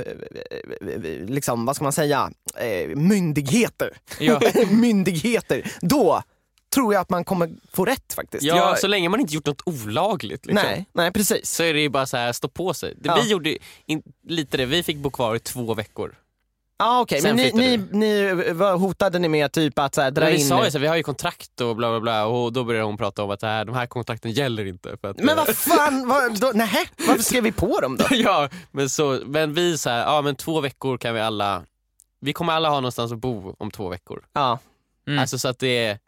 S4: liksom, vad ska man säga, eh, myndigheter.
S2: Ja.
S4: myndigheter, då tror jag att man kommer få rätt faktiskt.
S3: Ja,
S2: Jag-
S3: så länge man inte gjort något olagligt liksom.
S4: Nej, nej precis.
S3: så är det ju bara så här stå på sig. Det,
S4: Ja.
S3: Vi gjorde in, lite det, vi fick bo kvar i två veckor.
S4: Ja okej,
S3: Sen
S4: men ni, ni, ni vad hotade ni med typ att så här, dra
S3: Men vi
S4: in...
S3: sa ju så här, vi har ju kontrakt och bla bla bla och då började hon prata om att det här, de här kontrakten gäller inte. För att,
S4: Men vad fan, vad, då, nej, varför skrev vi på dem då?
S3: ja, men, så, men vi så här, ja men två veckor kan vi alla, vi kommer alla ha någonstans att bo om två veckor.
S4: Ja,
S2: Mm.
S3: Alltså så att det är,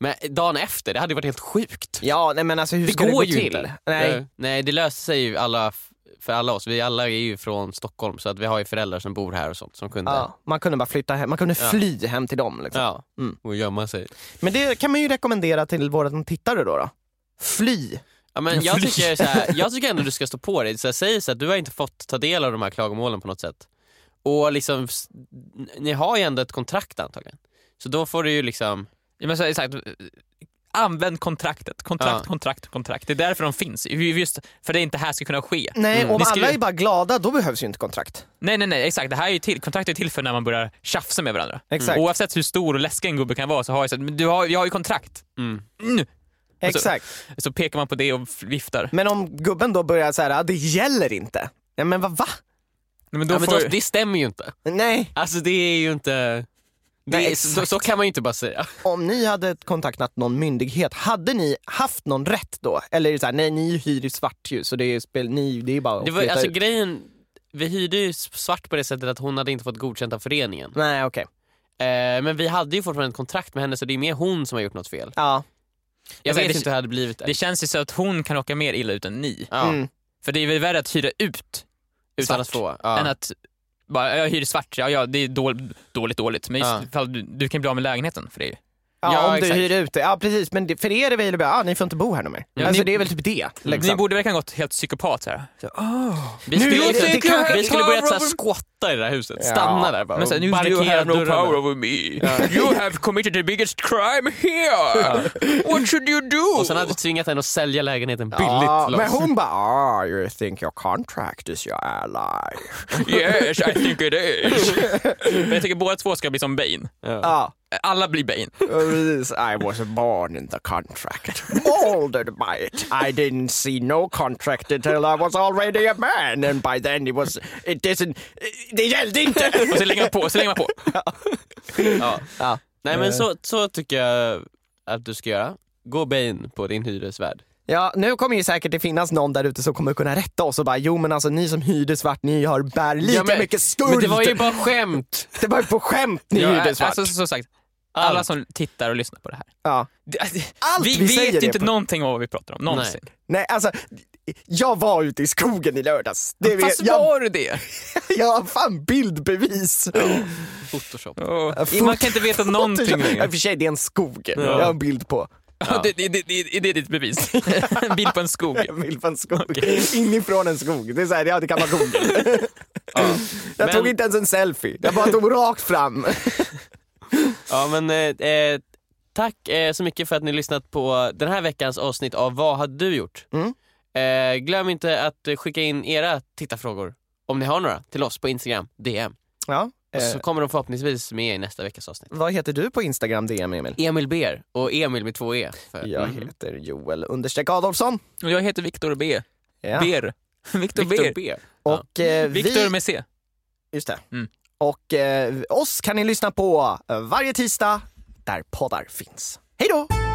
S3: men dagen efter, det hade ju varit helt sjukt.
S4: ja nej men alltså hur
S3: det
S4: ska
S3: går
S4: det gå
S3: ju
S4: till?
S3: inte.
S4: Nej.
S3: Eh, nej det löste sig ju alla, för alla oss, vi alla är ju från Stockholm så att vi har ju föräldrar som bor här och sånt som kunde
S4: Ja, man kunde bara flytta hem, man kunde
S3: Ja.
S4: fly hem till dem. Liksom.
S3: Ja,
S4: Mm.
S3: och gömma sig.
S4: Men det kan man ju rekommendera till våra tittare då. då. Fly!
S3: Ja, men jag, tycker så här, jag tycker ändå du ska stå på dig. Så här, säg så att du har inte fått ta del av de här klagomålen på något sätt. Och liksom, ni har ju ändå ett kontrakt antagligen. Så då får du ju liksom,
S2: Ja, men så, exakt. Använd kontraktet. Kontrakt,
S3: Ja.
S2: kontrakt, kontrakt. Det är därför de finns. Just för det inte här ska kunna ske.
S4: Nej,
S3: Mm.
S4: om
S2: skriver-
S4: alla är bara glada då behövs ju inte kontrakt.
S2: Nej, nej, nej, exakt. Det här är ju till, kontraktet är till för när man börjar tjafsa med varandra.
S4: Exakt.
S2: Oavsett hur stor och läskig en gubbe kan vara så har jag så, men du har, jag har ju kontrakt.
S3: mm.
S2: Mm.
S4: Exakt.
S2: Så pekar man på det och viftar.
S4: Men om gubben då börjar så här, "Ah, det gäller inte. Ja, men vad va?
S2: Nej, men då
S3: ja, men
S2: får,
S3: då, det stämmer ju inte.
S4: Nej.
S3: Alltså det är ju inte, Är, så, så kan man ju inte bara säga.
S4: Om ni hade kontaktat någon myndighet, hade ni haft någon rätt då? Eller är det så här, nej ni hyr i svart ju så det är, spel, ni, det är bara att
S3: Det var, alltså
S4: ut.
S3: grejen, vi hyrde ju svart på det sättet att hon hade inte fått godkänt av föreningen.
S4: Nej okej.
S3: Eh, men vi hade ju fortfarande ett kontrakt med henne så det är mer hon som har gjort något fel.
S4: Ja.
S3: Jag
S2: säger,
S3: vet
S2: det-
S3: inte hur det hade blivit.
S2: Det känns ju så att hon kan åka mer illa ut än ni.
S3: ja,
S4: Mm.
S2: För det är väl värre att hyra ut
S3: utan
S2: svart
S3: att få. Ja.
S2: än att bara, jag hyr svart, ja, ja det är dåligt, dåligt. Men just
S3: Ja.
S2: du, du kan bli av med lägenheten för det.
S4: Ja,
S3: Ja,
S4: om
S3: exakt.
S4: du hyr ut det. Ja precis, men det, för er är det väl bara, ah, ni får inte bo här mer.
S2: Ja,
S4: alltså
S2: ni-
S4: det är väl typ det. Liksom.
S2: Ni borde verkligen gått helt psykopat så här.
S3: vi
S4: Nu
S3: skulle,
S4: låter det
S3: vi,
S4: kanske-
S3: vi skulle här skotta i det här huset,
S4: Ja.
S3: stanna där bara
S2: Men sen,
S3: och
S2: you, have no
S3: dörrarna.
S2: power over me. You have committed the biggest crime here. What should you do?
S3: Och sen hade vi tvingat henne att sälja lägenheten billigt
S4: Ja, men hon bara, ah, you think your contract is your ally.
S2: Yes, I think it is. Men jag tycker båda två ska bli som Bane.
S4: Ja,
S2: Alla blir Bane.
S4: I was born in the contract. Molded by it. I didn't see no contract until I was already a man and by then it was, it isn't, det gällde inte.
S2: Och så lägger man på, så lägger man på.
S3: Ja.
S4: Ja.
S3: Nej men så, så tycker jag att du ska göra. Gå Bane på din hyresvärd.
S4: Ja, nu kommer ju säkert det finnas någon där ute som kommer kunna rätta oss och bara, jo men alltså ni som hyrde svart, ni har bär lika
S3: Ja, men-
S4: mycket skuld.
S3: Men det var ju bara skämt!
S4: det var ju på skämt ni
S2: Ja,
S4: hyrde svart.
S2: alltså, som sagt, alla som tittar och lyssnar på det här.
S4: ja.
S2: Alltså,
S4: Allt
S2: vi,
S4: vi säger
S2: vet inte
S4: på-
S2: någonting om vad vi pratar om, någonsin.
S4: Nej, alltså jag var ute i skogen i lördags. Det
S2: Fast
S4: jag,
S2: var du det?
S4: jag har fan bildbevis.
S3: Photoshop.
S2: Oh, man kan inte veta någonting
S4: Ja, I
S2: längre.
S4: och för sig, det är en skog. Jag har en bild på.
S2: Ja. Det, det, det, det, är ditt bevis. En bild på en skog.
S4: En bild på en skog. Inifrån en skog. Det är så här, ja det kan vara Google. Jag
S3: Men-
S4: tog inte ens en selfie. Jag bara tog rakt fram.
S3: Ja men eh, eh, tack eh, så mycket för att ni lyssnat på den här veckans avsnitt av Vad hade du gjort?
S4: Mm.
S3: Eh, glöm inte att skicka in era tittarfrågor, om ni har några, till oss på Instagram, DM.
S4: Ja,
S3: Och så
S4: eh,
S3: kommer de förhoppningsvis med i nästa veckas avsnitt.
S4: vad heter du på Instagram DM Emil?
S3: Emil Ber och Emil med två E. För,
S4: Jag
S3: Mhm.
S4: heter Joel understreck Adolfsson.
S2: Och jag heter Viktor B.
S4: Ja.
S2: Ber.
S3: Viktor
S2: Ber.
S3: Ber.
S4: Och eh,
S2: Viktor
S4: vi...
S2: med C.
S4: Just det.
S2: Mm.
S4: Och eh, oss kan ni lyssna på eh, varje tisdag där poddar finns. Hej då!